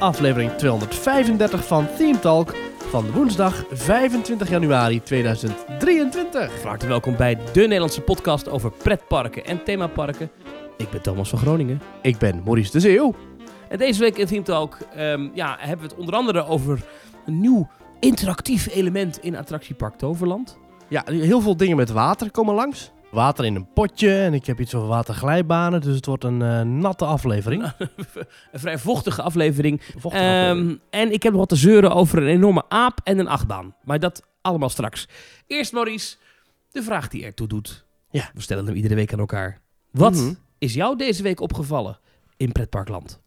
aflevering 235 van Theme Talk van woensdag 25 januari 2023. Van harte welkom bij de Nederlandse podcast over pretparken en themaparken. Ik ben Thomas van Groningen. Ik ben Maurice de Zeeuw. En deze week in Theme Talk ehm, ja, hebben we het onder andere over een nieuw interactief element in attractiepark Toverland. Ja, heel veel dingen met water komen langs. Water in een potje en ik heb iets over waterglijbanen, dus het wordt een eh, natte aflevering. een vrij vochtige aflevering. Vochtige Ehm, aflevering. en ik heb nog wat te zeuren over een enorme aap en een achtbaan. Maar dat allemaal straks. Eerst Maurice, de vraag die ertoe doet. Ja. We stellen hem iedere week aan elkaar. Wat Mhm. is jou deze week opgevallen in pretparkland?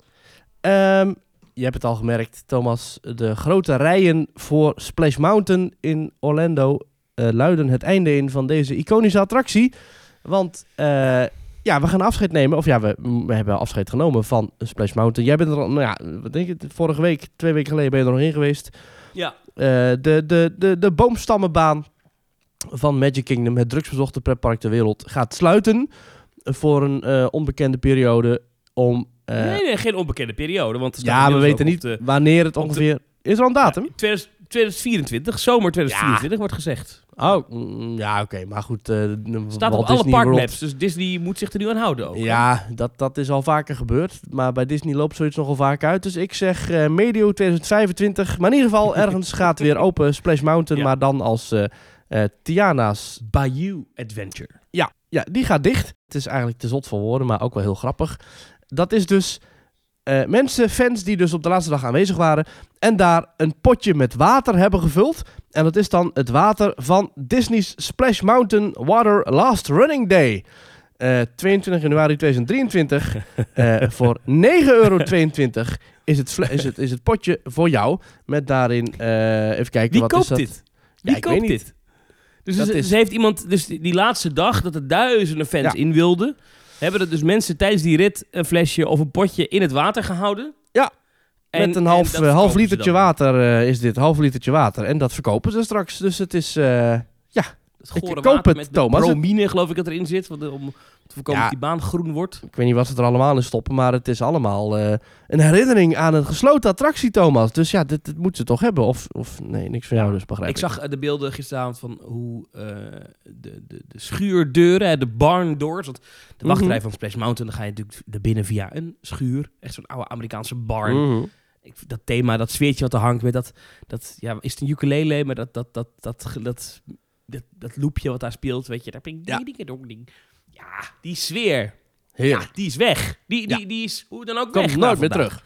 Ehm, je hebt het al gemerkt, Thomas. De grote rijen voor Splash Mountain in Orlando luiden het einde in van deze iconische attractie. Want eh, ja, we gaan afscheid nemen. Of ja, we, we hebben afscheid genomen van Splash Mountain. Jij bent er al, nou ja, wat denk je, vorige week, twee weken geleden ben je er nog in geweest. Ja. Eh, de, de, de, de boomstammenbaan van Magic Kingdom, het drugsbezochte pretpark ter wereld, gaat sluiten voor een eh, onbekende periode om... eh, nee, nee, geen onbekende periode. Want ja, we weten niet de- wanneer het de- ongeveer... Is er al een datum? Ja, 2000 2024, zomer 2024 wordt gezegd. Oh, mm, ja, oké. maar goed. eh, Staat Walt op alle Disney World- parkmaps, dus Disney moet zich er nu aan houden ook. Ja, dat, dat is al vaker gebeurd. Maar bij Disney loopt zoiets nogal vaak uit. Dus ik zeg eh, medio 2025. Maar in ieder geval, ergens gaat weer open Splash Mountain. Ja. Maar dan als eh eh, Tiana's. Bayou Adventure. Ja, ja, die gaat dicht. Het is eigenlijk te zot voor woorden, maar ook wel heel grappig. Dat is dus eh, mensen, fans die dus op de laatste dag aanwezig waren. En daar een potje met water hebben gevuld. En dat is dan het water van Disney's Splash Mountain Water Last Running Day. Eh, 22 januari 2023. eh, voor 9,22 euro is het, is, het, is het potje voor jou. Met daarin, eh, even kijken, Wie wat koopt is dat? dit? Wie ik koopt weet niet. dit? Dus, ze- is- heeft iemand, dus die, die laatste dag dat er duizenden fans Ja. in wilden, hebben er dus mensen tijdens die rit een flesje of een potje in het water gehouden. Ja, En- Met een en half, eh, half ze litertje water eh, is dit. Half litertje water. En dat verkopen ze straks. Dus het is... eh, Het Ik gore koop water het, met Thomas. bromine geloof ik dat erin zit, om te voorkomen Ja. dat die baan groen wordt. ik weet niet wat ze er allemaal in stoppen. Maar het is allemaal eh, een herinnering aan een gesloten attractie, Thomas. Dus ja, dit, dit moeten ze toch hebben. Of, of nee, niks van jou dus, begrijp ik. Ik zag eh, de beelden gisteravond van hoe eh, de, de, de schuurdeuren, de barn doors. Want de wachtrij Mhm. van Splash Mountain, dan ga je natuurlijk naar binnen via een schuur. Echt zo'n oude Amerikaanse barn. Mhm. Ik, dat thema, dat sfeertje wat er hangt met dat, dat ja, is het een ukulele, maar dat, dat, dat, dat, dat, dat, dat loopje wat daar speelt, weet je, daar ping, ding, ding, ding, ding. Ja, die sfeer, ja, die is weg. Die, die, die is hoe dan ook Komt weg. nooit meer terug.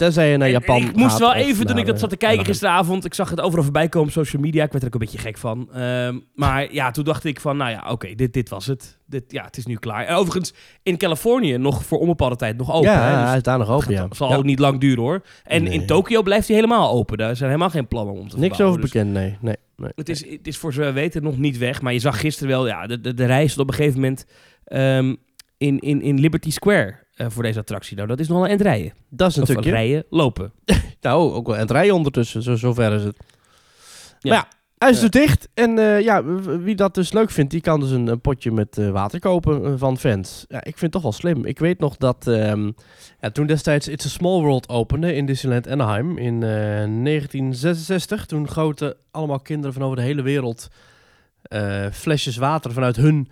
Tenzij je naar Japan en Ik moest wel even, toen ik dat eh, zat te kijken Anaheim. gisteravond, ik zag het overal voorbij komen op social media. Ik werd er ook een beetje gek van. Ehm, maar ja, toen dacht ik van, nou ja, oké, dit, dit was het. Dit, ja, het is nu klaar. En overigens, in Californië nog voor onbepaalde tijd nog open. ja, hè, dus hij is daar nog open, ja. het zal Ja. ook niet lang duren hoor. En Nee. in Tokio blijft hij helemaal open. Daar zijn helemaal geen plannen om te Niks verbouwen. over Dus bekend, nee. nee, nee. het, is, het is voor zover we weten nog niet weg. Maar je zag gisteren wel, ja, de, de, de rij stond op een gegeven moment ehm, in, in, in Liberty Square eh, voor deze attractie. Nou, dat is nog wel een eind rijden. Dat is stukje. rijden, lopen. Nou, ook wel en het rijden ondertussen, zo, zover is het. Ja. Maar ja, hij is dus dicht. En eh, ja, wie dat dus leuk vindt, die kan dus een, een potje met eh, water kopen van fans. Ja, ik vind het toch wel slim. Ik weet nog dat ehm, ja, toen destijds It's a Small World opende in Disneyland Anaheim in eh, 1966. Toen goten allemaal kinderen van over de hele wereld flesjes water vanuit hun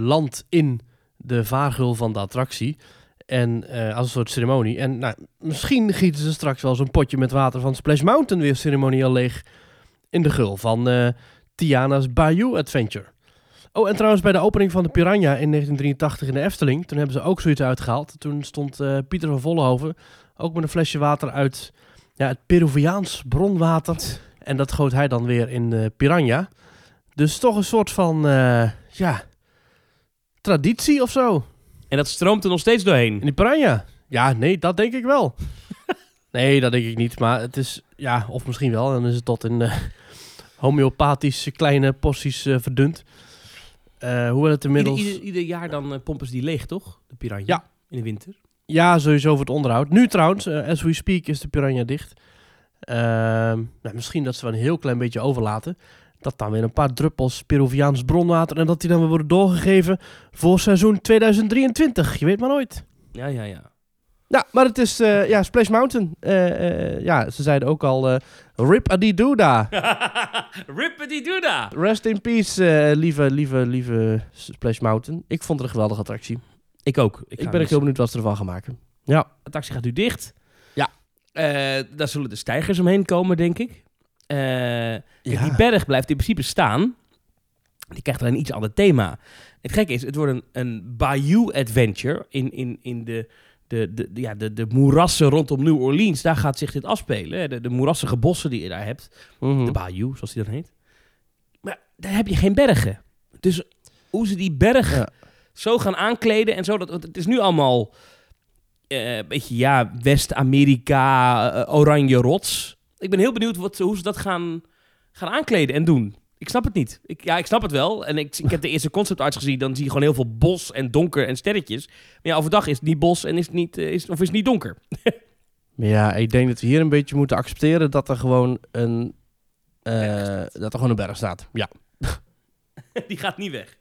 land in de vaargul van de attractie. En eh, als een soort ceremonie. En nou, misschien gieten ze straks wel zo'n potje met water van Splash Mountain weer ceremonieel leeg in de gul van eh, Tiana's Bayou Adventure. Oh, en trouwens bij de opening van de Piranha in 1983 in de Efteling, toen hebben ze ook zoiets uitgehaald. Toen stond eh, Pieter van Vollenhoven ook met een flesje water uit ja, het Peruviaans bronwater. En dat goot hij dan weer in de Piranha. Dus toch een soort van, ja, traditie of zo. En dat stroomt er nog steeds doorheen. In die piranha? Ja, nee, dat denk ik wel. nee, dat denk ik niet. Maar het is, ja, of misschien wel. Dan is het tot in eh homeopathische kleine porties eh, verdund. Hoewel het inmiddels... ieder, ieder jaar dan pompen ze die leeg, toch? De piranha. Ja. In de winter. Ja, sowieso voor het onderhoud. Nu trouwens, as we speak, is de piranha dicht. Ehm, nou, misschien dat ze wel een heel klein beetje overlaten. Dat dan weer een paar druppels Peruviaans bronwater... en dat die dan weer worden doorgegeven voor seizoen 2023. Je weet maar nooit. Ja, ja, ja. Ja, maar het is eh, ja, Splash Mountain. Eh, eh, ja, ze zeiden ook al Rip a dooda. Rippity dooda. Rest in peace, lieve, lieve, lieve Splash Mountain. Ik vond het een geweldige attractie. Ik ook. Ik, ben ook heel benieuwd wat ze ervan gaan maken. Ja. De attractie gaat nu dicht. Ja. Daar zullen de stijgers omheen komen, denk ik. Eh, kijk, Ja. Die berg blijft in principe staan. Die krijgt alleen een iets ander thema. Het gekke is, het wordt een, een bayou adventure in, in, in de, de, de, ja, de, de moerassen rondom New Orleans. Daar gaat zich dit afspelen. hè. De, de moerassige bossen die je daar hebt. Mhm. De bayou, zoals die dan heet. Maar daar heb je geen bergen. Dus hoe ze die berg Ja. zo gaan aankleden en zo. Dat, want het is nu allemaal een beetje, ja, West-Amerika, eh, oranje rots. Ik ben heel benieuwd wat, hoe ze dat gaan, gaan aankleden en doen. Ik snap het niet. Ik, ja, ik snap het wel. En ik, ik heb de eerste concept arts gezien. Dan zie je gewoon heel veel bos en donker en sterretjes. Maar ja, overdag is het niet bos en is het niet, eh, is, of is het niet donker. Maar ja, ik denk dat we hier een beetje moeten accepteren dat er gewoon een, eh, dat er gewoon een berg staat. Ja. Die gaat niet weg.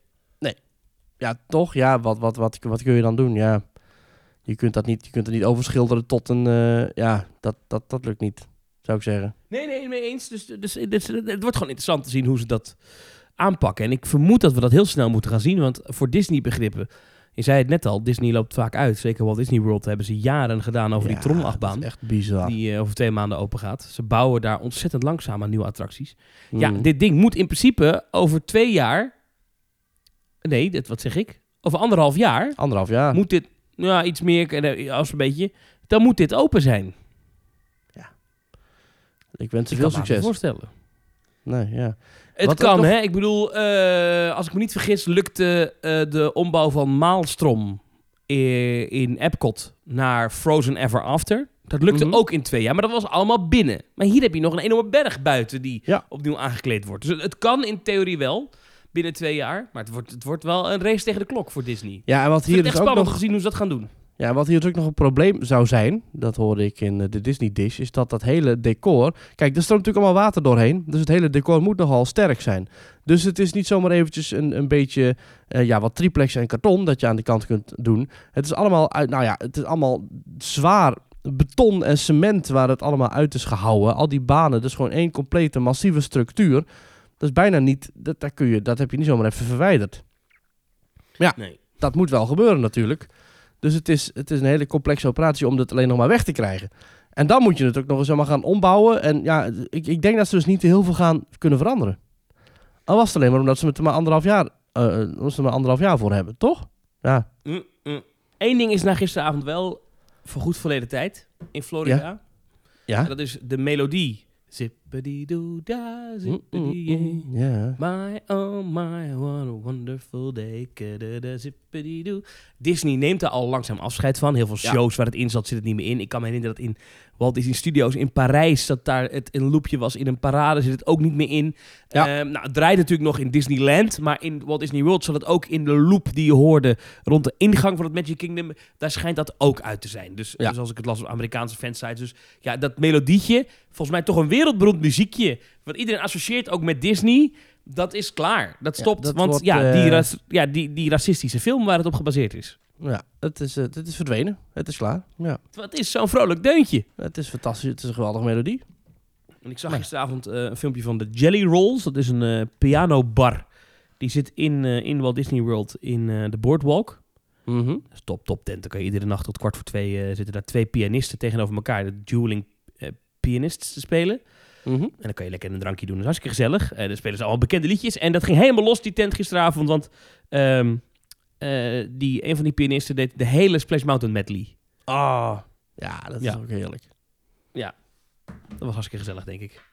Ja, toch? Ja, wat, wat, wat, wat kun je dan doen? Ja, je kunt dat niet, je kunt het niet overschilderen tot een, eh, ja, dat, dat, dat lukt niet, zou ik zeggen. Nee, nee, mee eens. Dus, dus, dus het wordt gewoon interessant te zien hoe ze dat aanpakken. En ik vermoed dat we dat heel snel moeten gaan zien. Want voor Disney-begrippen, je zei het net al, Disney loopt vaak uit. Zeker Walt Disney World hebben ze jaren gedaan over Ja, die is echt bizar. Die eh, over twee maanden open gaat. Ze bouwen daar ontzettend langzaam aan nieuwe attracties. Ja, Mm. dit ding moet in principe over twee jaar. Nee, dit, wat zeg ik? Over anderhalf jaar Anderhalf jaar. moet dit. Ja, iets meer eh, als een beetje. Dan moet dit open zijn. Ik wens ze Ik veel kan me succes. voorstellen. Nee, ja. Het Wat kan, nog- hè? Ik bedoel, eh, als ik me niet vergis, lukte eh, de ombouw van Maalstrom in Epcot naar Frozen Ever After. Dat lukte Mhm. ook in twee jaar, maar dat was allemaal binnen. Maar hier heb je nog een enorme berg buiten die Ja. opnieuw aangekleed wordt. Dus het, het kan in theorie wel binnen twee jaar, maar het wordt, het wordt wel een race tegen de klok voor Disney. Ja, en wat Ik hier het dus echt ook spannend nog, gezien hoe ze dat gaan doen. Ja, wat hier ook nog een probleem zou zijn, dat hoorde ik in eh, de Disney Dish, is dat dat hele decor, kijk, er stroomt natuurlijk allemaal water doorheen, dus het hele decor moet nogal sterk zijn. Dus het is niet zomaar eventjes een, een beetje, eh, ja, wat triplex en karton dat je aan de kant kunt doen. Het is allemaal, uit, nou ja, het is allemaal zwaar beton en cement waar het allemaal uit is gehouden. Al die banen, dus gewoon één complete massieve structuur. Dat is bijna niet, dat, kun je, dat heb je niet zomaar even verwijderd. Ja. Nee. Dat moet wel gebeuren natuurlijk. Dus het is, het is een hele complexe operatie om dit alleen nog maar weg te krijgen. En dan moet je het ook nog eens allemaal gaan ombouwen. En ja, ik, ik denk dat ze dus niet heel veel gaan kunnen veranderen. Al was het alleen maar omdat ze het er maar anderhalf jaar, eh, omdat ze er maar anderhalf jaar voor hebben, toch? Ja. Mm, mm. Eén ding is na gisteravond wel voorgoed verleden tijd in Florida. Ja. Dat is de melodie. Zippity-doo-da, Mm, zippity mm, mm, ja. My, oh my, what a wonderful day. Kadada, zippity-doo. Disney neemt er al langzaam afscheid van. Heel veel Ja. shows waar het in zat, zit het niet meer in. Ik kan me herinneren dat in Walt Disney Studios in Parijs... dat daar het een loopje was in een parade, zit het ook niet meer in. Ja. Ehm, nou, het draait natuurlijk nog in Disneyland... maar in Walt Disney World zat het ook in de loop die je hoorde... rond de ingang van het Magic Kingdom. Daar schijnt dat ook uit te zijn. Dus Ja. zoals ik het las op Amerikaanse fansites. Dus ja, dat melodietje, volgens mij toch een wereldberoemd muziekje... wat iedereen associeert ook met Disney... Dat is klaar. Dat Ja, stopt. dat want wordt, ja, eh, die, ras- ja die, die racistische film waar het op gebaseerd is. Ja, het is, eh, het is verdwenen. Het is klaar. Ja. Het is zo'n vrolijk deuntje. Het is fantastisch. Het is een geweldige melodie. En ik zag Nee. gisteravond eh, een filmpje van de Jelly Rolls. Dat is een eh pianobar. Die zit in, eh, in Walt Disney World in eh, de Boardwalk. Dat is top, top tent. Dan kan je iedere nacht tot kwart voor twee eh, zitten daar twee pianisten tegenover elkaar. De dueling eh, pianists te spelen. Mhm. En dan kan je lekker een drankje doen. Dat is hartstikke gezellig. En dan spelen ze allemaal bekende liedjes. En dat ging helemaal los, die tent gisteravond. Want ehm, eh, die, een van die pianisten deed de hele Splash Mountain medley. Ah, ja, dat is Ja. ook heerlijk. Dat was hartstikke gezellig, denk ik.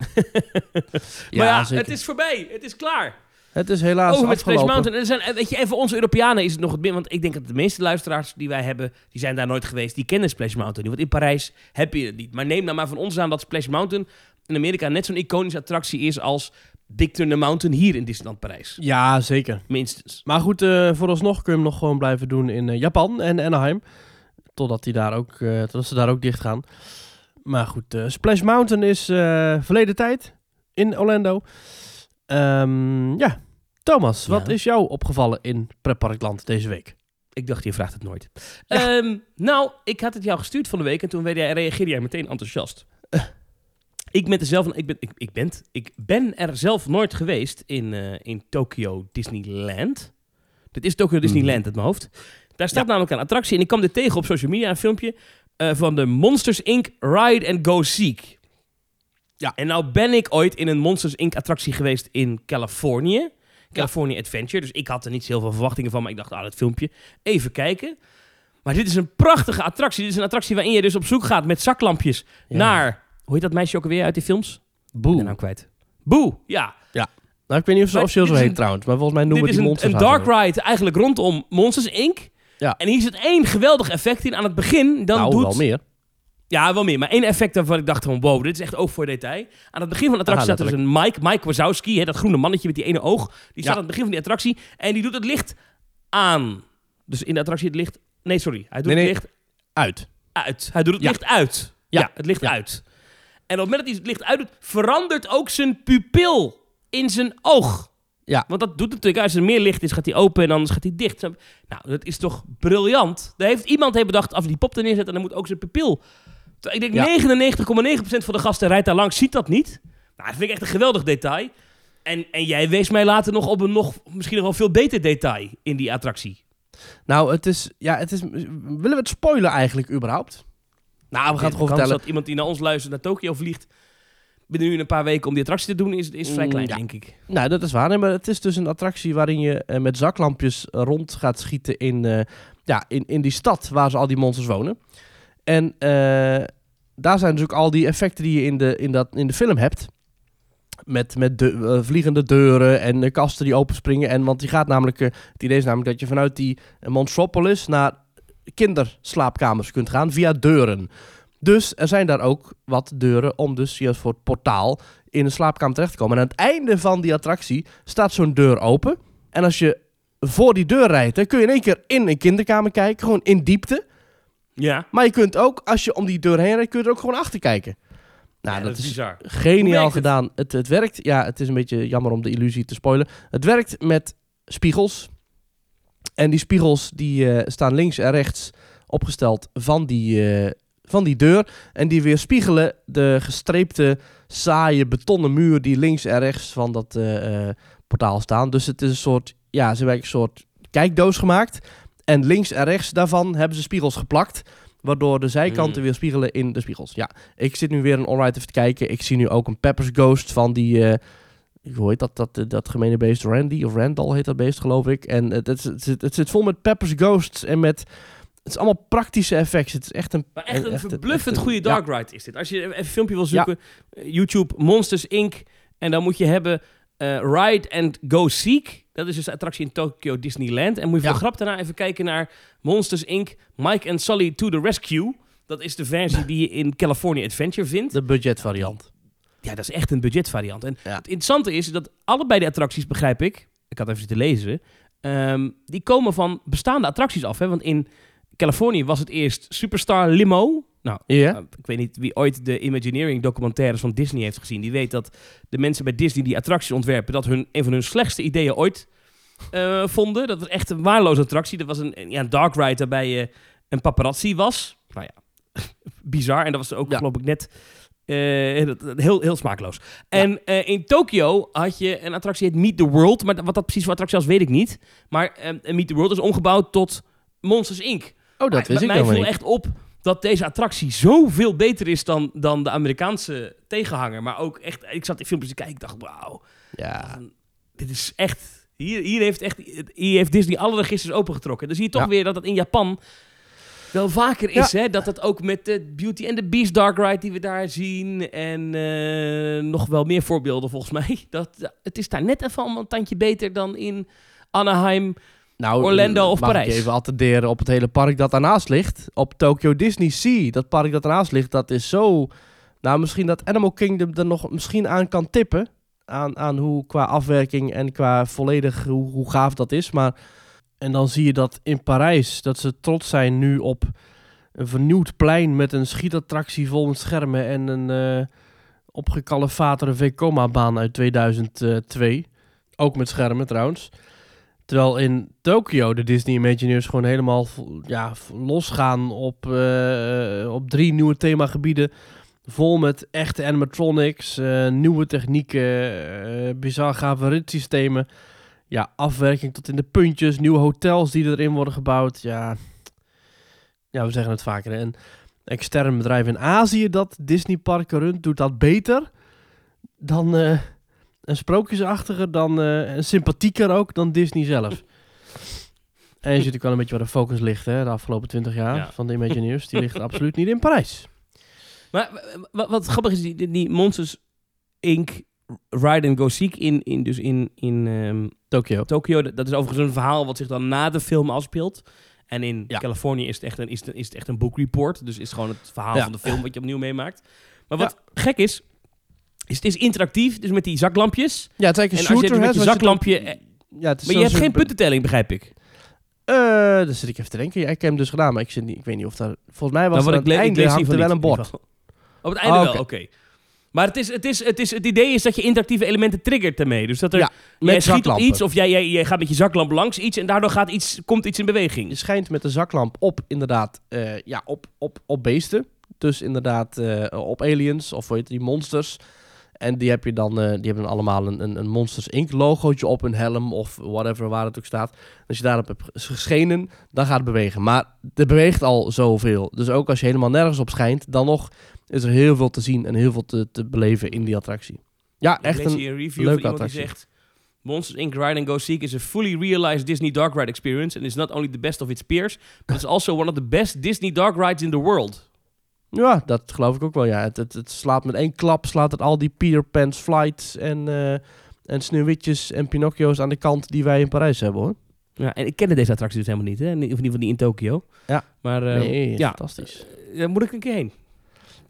Ja, maar ja, zeker. het is voorbij. Het is klaar. Het is helaas Over met afgelopen. Mountain. En, zijn, weet je, en voor onze Europeanen is het nog het min. Want ik denk dat de meeste luisteraars die wij hebben, die zijn daar nooit geweest. Die kennen Splash Mountain niet. Want in Parijs heb je het niet. Maar neem nou maar van ons aan dat Splash Mountain in Amerika net zo'n iconische attractie is als Big Thunder Mountain hier in Disneyland Parijs. Ja, zeker. Minstens. Maar goed, eh, vooralsnog kun je hem nog gewoon blijven doen in eh, Japan en Anaheim. Totdat, die daar ook, eh, totdat ze daar ook dicht gaan. Maar goed, Splash Mountain is verleden tijd in Orlando. Ehm, ja, Thomas, wat is jou opgevallen in Pretparkland deze week? Ik dacht, je vraagt het nooit. Ehm, nou, ik had het jou gestuurd van de week en toen jij, reageerde jij meteen enthousiast. Ik ben, er zelf, ik, ben, ik, ik, ben, ik ben er zelf nooit geweest in, uh, in Tokyo Disneyland. Dit is Tokyo Disneyland mm. uit mijn hoofd. Daar staat namelijk een attractie en ik kwam dit tegen op social media, een filmpje uh, van de Monsters Inc. Ride and Go Seek. Ja. En nou ben ik ooit in een Monsters Inc. attractie geweest in Californië. California Adventure. Dus ik had er niet heel veel verwachtingen van, maar ik dacht, ah, dat filmpje, even kijken. Maar dit is een prachtige attractie. Dit is een attractie waarin je dus op zoek gaat met zaklampjes naar... Hoe heet dat meisje ook alweer uit die films? Boe. Ben nou kwijt. Boe, ja. Ja. Nou, ik weet niet of ze officieel zo heet trouwens, maar volgens mij noemen we die monsters Dit is een, een dark ride eigenlijk rondom Monsters Inc. Ja. En hier zit één geweldig effect in aan het begin. Dan nou, doet... wel meer. Ja, wel meer. Maar één effect waarvan ik dacht van wow, dit is echt oog voor detail. Aan het begin van de attractie staat er dus een Mike, Mike Wazowski, hè, dat groene mannetje met die ene oog. Die staat aan het begin van die attractie en die doet het licht aan. Dus in de attractie het licht... Nee, sorry. Hij doet het licht... Uit. Uit. Hij doet het licht uit. Ja, het licht uit. En op het moment dat hij het licht uitdoet, verandert ook zijn pupil in zijn oog. Ja. Want dat doet natuurlijk, als er meer licht is, gaat hij open en anders gaat hij dicht. Nou, dat is toch briljant. Daar heeft, iemand heeft bedacht, als die pop er neerzetten, dan moet ook zijn pupil ik denk ja. 99,9% van de gasten rijdt daar langs, ziet dat niet. Nou, dat vind ik echt een geweldig detail. En, en jij wees mij later nog op een nog, misschien nog wel veel beter detail in die attractie. Nou, het is, ja, het is, willen we het spoilen eigenlijk überhaupt? Nou, we gaan het gewoon vertellen. dat iemand die naar ons luistert naar Tokio vliegt binnen nu een paar weken om die attractie te doen, is, is vrij mm, klein, denk ik. Nou, dat is waar. Nee, maar het is dus een attractie waarin je uh, met zaklampjes rond gaat schieten in, uh, ja, in, in die stad waar ze al die monsters wonen. En uh, daar zijn dus ook al die effecten die je in de, in dat, in de film hebt. Met, met de, vliegende deuren en kasten die openspringen. En, want die gaat namelijk, het idee is namelijk dat je vanuit die Monstropolis naar kinderslaapkamers kunt gaan via deuren. Dus er zijn daar ook wat deuren om dus juist voor het portaal in een slaapkamer terecht te komen. En aan het einde van die attractie staat zo'n deur open. En als je voor die deur rijdt, dan kun je in één keer in een kinderkamer kijken, gewoon in diepte. Ja. Maar je kunt ook, als je om die deur heen rijdt, kun je er ook gewoon achter kijken. Nou, dat, is bizar. geniaal gedaan. Het? Het, werkt, ja, het is een beetje jammer om de illusie te spoilen. Het werkt met spiegels. En die spiegels die uh, staan links en rechts opgesteld van die, uh, van die deur. En die weerspiegelen de gestreepte, saaie betonnen muur die links en rechts van dat uh, portaal staan. Dus het is een soort, ja, ze hebben een soort kijkdoos gemaakt. En links en rechts daarvan hebben ze spiegels geplakt. Waardoor de zijkanten hmm. weer spiegelen in de spiegels. Ja, ik zit nu weer een onride even te kijken. Ik zie nu ook een Peppers Ghost van die... Hoe heet dat, dat, dat gemene beest? Randy of Randall heet dat beest, geloof ik. En het, het, het, het zit vol met Peppers Ghosts en met... Het is allemaal praktische effecten. Het is echt een... Maar echt een verbluffend goede dark ride is dit. Als je even een filmpje wil zoeken, eh, YouTube Monsters Inc. En dan moet je hebben uh, Ride and Go Seek. Dat is dus de attractie in Tokyo Disneyland. En moet je voor grap daarna even kijken naar Monsters Inc. Mike and Sully to the Rescue. Dat is de versie die je in California Adventure vindt. De budgetvariant. Ja, dat is echt een budgetvariant. En het interessante is dat allebei de attracties, begrijp ik... Ik had even te lezen. Um, die komen van bestaande attracties af. Hè? Want in Californië was het eerst Superstar Limo. Nou, yeah. ik weet niet wie ooit de Imagineering documentaires van Disney heeft gezien. Die weet dat de mensen bij Disney die attracties ontwerpen, dat hun een van hun slechtste ideeën ooit uh, vonden. Dat was echt een waardeloze attractie. Dat was een, ja, een dark ride waarbij je een paparazzi was. Nou ja, bizar. En dat was ook, geloof ik, net uh, heel, heel smakeloos. En uh, in Tokio had je een attractie heet Meet the World. Maar wat dat precies voor attractie was, weet ik niet. Maar Meet the World is omgebouwd tot Monsters Inc. Oh, dat wist ik Mij viel echt op dat deze attractie zoveel beter is dan, dan de Amerikaanse tegenhanger. Maar ook echt, ik zat in filmpjes te kijken, ik dacht, wauw. Ja. Dit is echt, hier, hier, heeft echt, hier heeft Disney alle registers opengetrokken. Dan zie je toch weer dat het in Japan wel vaker is, hè? Dat het ook met de Beauty and the Beast Dark Ride die we daar zien. En uh, nog wel meer voorbeelden volgens mij. Dat, het is daar net even een tandje beter dan in Anaheim, nou, Orlando of mag Parijs. Ik even attenderen op het hele park dat daarnaast ligt. Op Tokyo Disney Sea. Dat park dat daarnaast ligt, dat is zo... Nou, misschien dat Animal Kingdom er nog misschien aan kan tippen. Aan, aan hoe qua afwerking en qua volledig hoe, hoe gaaf dat is. Maar... En dan zie je dat in Parijs, dat ze trots zijn nu op een vernieuwd plein met een schietattractie vol met schermen en een uh, opgekalefaterde Vekoma-baan uit 2002. Ook met schermen trouwens. Terwijl in Tokio de Disney Imagineers gewoon helemaal ja, losgaan op, eh, op drie nieuwe themagebieden. Vol met echte animatronics, eh, nieuwe technieken, bizar gave ritssystemen. Ja, afwerking tot in de puntjes, nieuwe hotels die erin worden gebouwd. Ja, ja we zeggen het vaker. hè. Een extern bedrijf in Azië dat Disney parken runt, doet dat beter dan... eh, een sprookjesachtiger dan, eh en sympathieker ook dan Disney zelf. en je ziet natuurlijk wel een beetje waar de focus ligt hè, de afgelopen twintig jaar Ja. van de Imagineers. Die ligt absoluut niet in Parijs. Maar wat grappig is, die, die Monsters Inc. Ride and Go Seek in, in, dus in, in ehm, Tokio. Tokio. Dat is overigens een verhaal wat zich dan na de film afspeelt. En in Ja. Californië is het, echt een, is, het, is het echt een book report. Dus is het gewoon het verhaal Ja. van de film wat je opnieuw meemaakt. Maar wat gek is, is het is interactief. Dus met die zaklampjes. Ja, het is eigenlijk En een als je shooter. met je zaklampje... het eh, Ja, het is Maar je hebt geen een- puntentelling, begrijp ik. Eh, daar zit ik even te denken. Ja, ik heb hem dus gedaan, maar ik, zit niet, ik weet niet of daar... Volgens mij was Nou, er aan het einde hangt er wel een niet, bord. Op het einde Ah, wel, oké. oké. Maar het, is, het, is, het, is, het idee is dat je interactieve elementen triggert daarmee. Dus dat er, Ja, jij Met schiet op iets of jij, jij, jij gaat met je zaklamp langs iets en daardoor gaat iets, komt iets in beweging. Je schijnt met de zaklamp op inderdaad, eh, ja, op, op, op beesten. Dus inderdaad eh, op aliens of hoe heet die monsters. En die heb je dan, eh, die hebben dan allemaal een, een, een Monsters Inc. logootje op hun helm of whatever waar het ook staat. Als je daarop hebt geschenen, dan gaat het bewegen. Maar er beweegt al zoveel. Dus ook als je helemaal nergens op schijnt, dan nog is er heel veel te zien en heel veel te, te beleven in die attractie. Ja, Ik echt lees een... hier een review leuke van iemand attractie. die zegt... Monsters Inc. Ride and Go Seek is a fully realized Disney dark ride experience and is not only the best of its peers, but it's also one of the best Disney dark rides in the world. Ja, dat geloof ik ook wel. Ja. Het, het, het slaat met één klap, slaat het al die Peter Pan's flights en, eh en Sneeuwwitjes en Pinocchio's aan de kant die wij in Parijs hebben hoor. Ja, en ik kende deze attractie dus helemaal niet, hè? Of in ieder geval niet in Tokio. Ja. Maar eh, nee, ja, fantastisch. eh, daar moet ik een keer heen.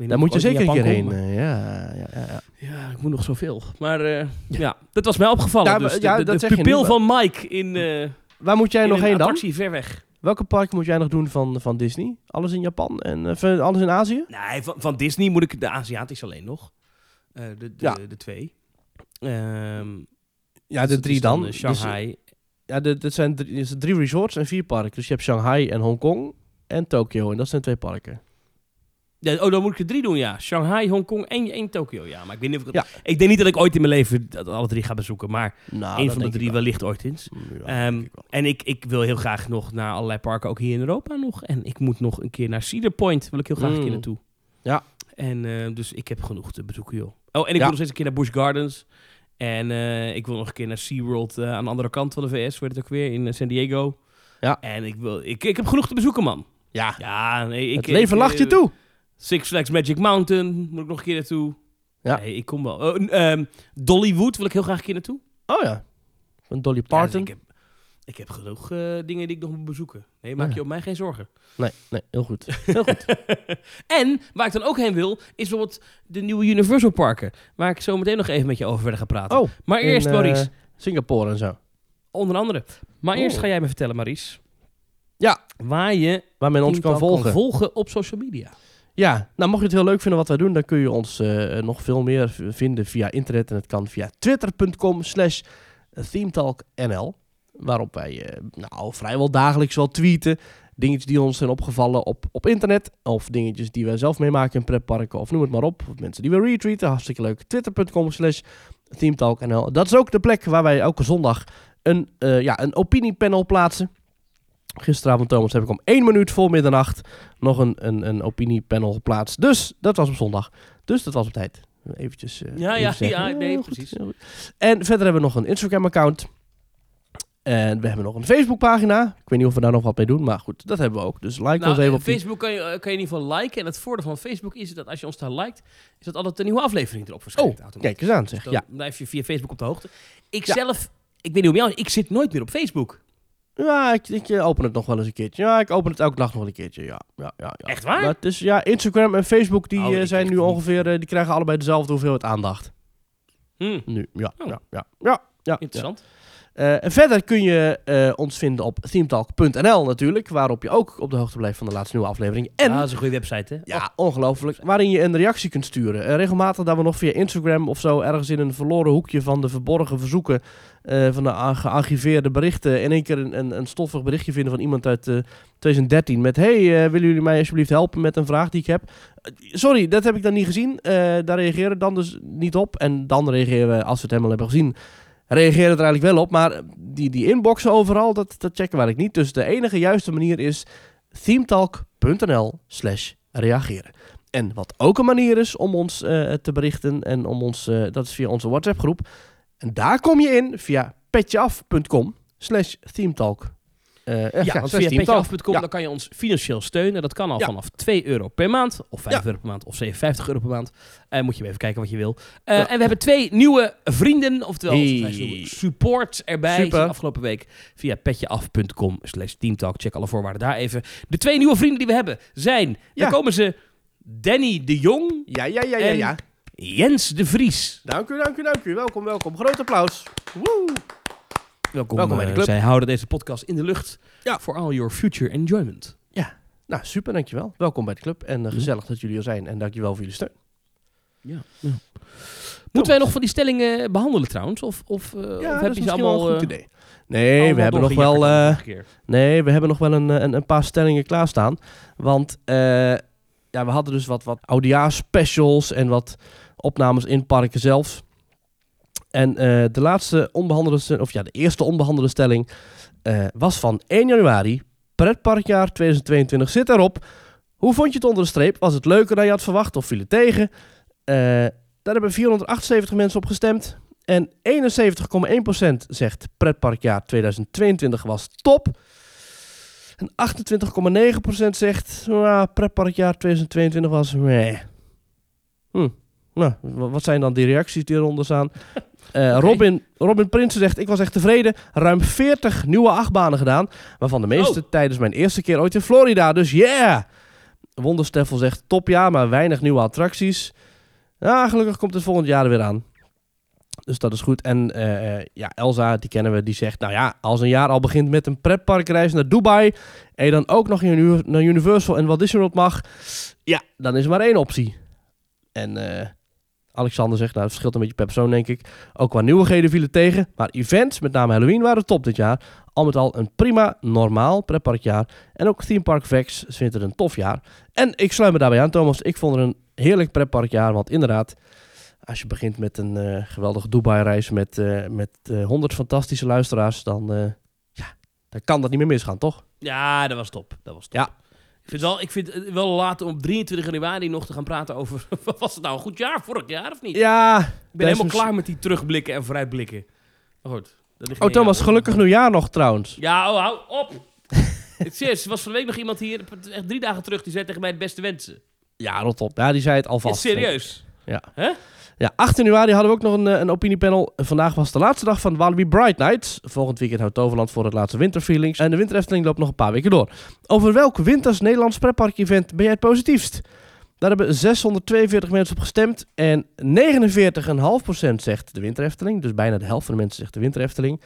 Daar niet moet je zeker een keer in heen. Eh, ja, ja, ja, ja. ik moet nog zoveel. Maar eh, ja. dat was mij opgevallen. Dus de, ja, de, dat pupil van Mike in, eh Waar moet jij nog een heen dan? attractie ver weg. Welke park moet jij nog doen van, van Disney? Alles in Japan en van- alles in Azië? Nee, van, van Disney moet ik de Aziatisch alleen nog. Eh, de, de, Ja. de twee. Ehm, Ja, dus de het drie dan. Dus, Shanghai. ja, dit zijn drie, drie resorts en vier parken. Dus je hebt Shanghai en Hongkong en Tokio. En dat zijn twee parken. Ja, oh, dan moet ik er drie doen, ja. Shanghai, Hongkong en, en Tokio, ja. Maar ik, weet niet of ik, Ja. ik denk niet dat ik ooit in mijn leven dat alle drie ga bezoeken. Maar Nou, één dat van de drie wel. wellicht ooit eens. Ja, Ehm, ik. En ik, ik wil heel graag nog naar allerlei parken, ook hier in Europa nog. En ik moet nog een keer naar Cedar Point, wil ik heel graag een keer Mm. naartoe. Ja. En eh, dus ik heb genoeg te bezoeken, joh. Oh, en ik wil nog steeds een keer naar Busch Gardens. En eh, ik wil nog een keer naar SeaWorld uh, aan de andere kant van de VS, weet het ook weer, in eh, San Diego. Ja. En ik, wil, ik, ik heb genoeg te bezoeken, man. Ja, Ja, nee, ik, het leven ik, lacht je eh, toe. Six Flags Magic Mountain moet ik nog een keer naartoe. Ja. Nee, ik kom wel. Oh, ehm, Dollywood wil ik heel graag een keer naartoe. Oh ja. Van Dolly Ja, dus Parton. ik, heb, ik heb genoeg eh, dingen die ik nog moet bezoeken. Nee, maak Ja. je op mij geen zorgen. Nee, nee, heel goed. Heel goed. en waar ik dan ook heen wil, is bijvoorbeeld de nieuwe Universal Parken. Waar ik zo meteen nog even met je over verder ga praten. Oh, maar in, eerst, eh, Maurice, Singapore en zo. onder andere. Maar eerst Oh. ga jij me vertellen, Maurice. Ja. Waar je Waar men ons kan volgen. volgen op social media. Ja, nou mocht je het heel leuk vinden wat wij doen, dan kun je ons eh, nog veel meer vinden via internet. En het kan via twitter.com slash themetalknl. Waarop wij eh, nou, vrijwel dagelijks wel tweeten. Dingetjes die ons zijn opgevallen op, op internet. Of dingetjes die wij zelf meemaken in pretparken. Of noem het maar op. Of mensen die we retweeten. Hartstikke leuk. Twitter.com slash themetalknl. Dat is ook de plek waar wij elke zondag een, eh, ja, een opiniepanel plaatsen. Gisteravond, Thomas, heb ik om één minuut voor middernacht nog een, een, een opiniepanel geplaatst. Dus dat was op zondag. Dus dat was op tijd. Eventjes. eh, Ja, even ja, ja, nee, goed, precies. En verder hebben we nog een Instagram-account. En we hebben nog een Facebook-pagina. Ik weet niet of we daar nog wat mee doen, maar goed, dat hebben we ook. Dus like Nou, ons even eh, op die- Facebook kan je, eh, kan je in ieder geval liken. En het voordeel van Facebook is dat als je ons daar liked, is dat altijd een nieuwe aflevering erop verschijnt. Oh, automatisch. kijk eens aan Dus zeg. dan Ja. blijf je via Facebook op de hoogte. Ik Ja. zelf, ik weet niet hoe jou, ik zit nooit meer op Facebook. Ja, ik, ik eh, open het nog wel eens een keertje. Ja, ik open het elke dag nog wel een keertje. Ja, ja, ja, ja. Echt waar? Maar het is, ja, Instagram en Facebook die Oh, eh, zijn nu ongeveer, eh, die krijgen allebei dezelfde hoeveelheid aandacht. Hm, Nu, ja, Oh. ja, ja, ja, ja. interessant. ja. Eh, en verder kun je eh, ons vinden op themetalk.nl natuurlijk, waarop je ook op de hoogte blijft van de laatste nieuwe aflevering. En Ah, dat is een goede website, hè? ja, ongelooflijk. Waarin je een reactie kunt sturen. Eh, regelmatig dat we nog via Instagram of zo ergens in een verloren hoekje van de verborgen verzoeken van de gearchiveerde berichten in één keer een, een, een stoffig berichtje vinden van iemand uit eh, 2013 met hey, willen jullie mij alsjeblieft helpen met een vraag die ik heb? Sorry, dat heb ik dan niet gezien. Daar reageren we dan dus niet op. En dan reageren we, als we het helemaal hebben gezien, reageren we er eigenlijk wel op. Maar die, die inboxen overal, dat, dat checken we eigenlijk niet. Dus de enige juiste manier is themetalk.nl slash reageren. En wat ook een manier is om ons eh, te berichten en om ons, eh, dat is via onze WhatsApp groep. En daar kom je in via petjeaf.com slash themetalk. Eh, Ja, want via petjeaf.com Ja. dan kan je ons financieel steunen. Dat kan al Ja. vanaf 2 euro per maand, of 5 Ja. euro per maand, of 57 euro per maand. Eh, moet je even kijken wat je wil. Eh. En we hebben twee nieuwe vrienden, oftewel Hey. support erbij Super. afgelopen week via petjeaf.com slash teamtalk. Check alle voorwaarden daar even. De twee nieuwe vrienden die we hebben zijn, daar komen ze, Danny de Jong, Ja, ja, ja, ja, En- ja. Jens de Vries. Dank u, dank u, dank u. Welkom, welkom. Groot applaus. Woe. Welkom, Welkom bij de eh, club. Zij houden deze podcast in de lucht Ja. for all your future enjoyment. Nou, super, dankjewel. Welkom bij de club. En eh, Hm. gezellig dat jullie er zijn. En dankjewel voor jullie steun. Ja. Moeten wij nog van die stellingen behandelen trouwens? Of, of, of Ja, dat heb je ze allemaal... een goed idee. Nee, we hebben nog wel... Nee, we hebben nog wel een, een, een paar stellingen klaarstaan. Want ja, we hadden dus wat, wat oudejaarsspecials en wat opnames in parken zelf. En eh, de laatste onbehandelde, of ja, de eerste onbehandelde stelling eh, was van 1 januari. Pretparkjaar 2022 zit erop. Hoe vond je het onder de streep? Was het leuker dan je had verwacht of viel het tegen? Eh, daar hebben 478 mensen op gestemd. En 71,1% zegt pretparkjaar 2022 was top. En 28,9% zegt nou, pretparkjaar 2022 was meh. Hm. Nou, wa- wat zijn dan die reacties die eronder staan? Eh. Robin, Robin Prinsen zegt, ik was echt tevreden. Ruim 40 nieuwe achtbanen gedaan. Waarvan de meeste Oh. tijdens mijn eerste keer ooit in Florida. Dus yeah! Wondersteffel zegt, top ja, maar weinig nieuwe attracties. Ja, gelukkig komt het volgend jaar er weer aan. Dus dat is goed. En eh, eh, ja, Elsa, die kennen we, die zegt... Nou ja, als een jaar al begint met een pretparkreis naar Dubai... en je dan ook nog naar Universal en Walt Disney World mag... ja, dan is er maar één optie. En Alexander zegt... Nou, het verschilt een beetje per persoon, denk ik. Ook qua nieuwigheden vielen tegen. Maar events, met name Halloween, waren top dit jaar. Al met al een prima, normaal pretparkjaar. En ook Theme Park Vex vindt het een tof jaar. En ik sluit me daarbij aan, Thomas. Ik vond er een heerlijk pretparkjaar. Want inderdaad, als je begint met een eh geweldige Dubai-reis met, eh met eh, 100 fantastische luisteraars, dan, ja, dan kan dat niet meer misgaan, toch? Ja, dat was top. Dat was top. Ja. Ik vind, wel, ik vind het wel laat om op 23 januari nog te gaan praten over... was het nou een goed jaar vorig jaar of niet? Ja. ik ben helemaal klaar met die terugblikken en vooruitblikken. Maar goed. dat Oh, Thomas, gelukkig nieuwjaar nog trouwens. Ja, oh, hou op. Het Serieus, er was van de week nog iemand hier, echt drie dagen terug, die zei tegen mij het beste wensen. Ja, rot op. Ja, die zei het Ja, alvast. serieus. Ja, 18 januari hadden we ook nog een, eh, een opiniepanel. Vandaag was de laatste dag van Walibi Bright Nights. Volgend weekend houdt Toverland voor het laatste winterfeelings. En de winter Efteling loopt nog een paar weken door. Over welk winters Nederlands pretpark-event ben jij het positiefst? Daar hebben 642 mensen op gestemd. En 49,5% zegt de winter Efteling. Dus bijna de helft van de mensen zegt de winter Efteling.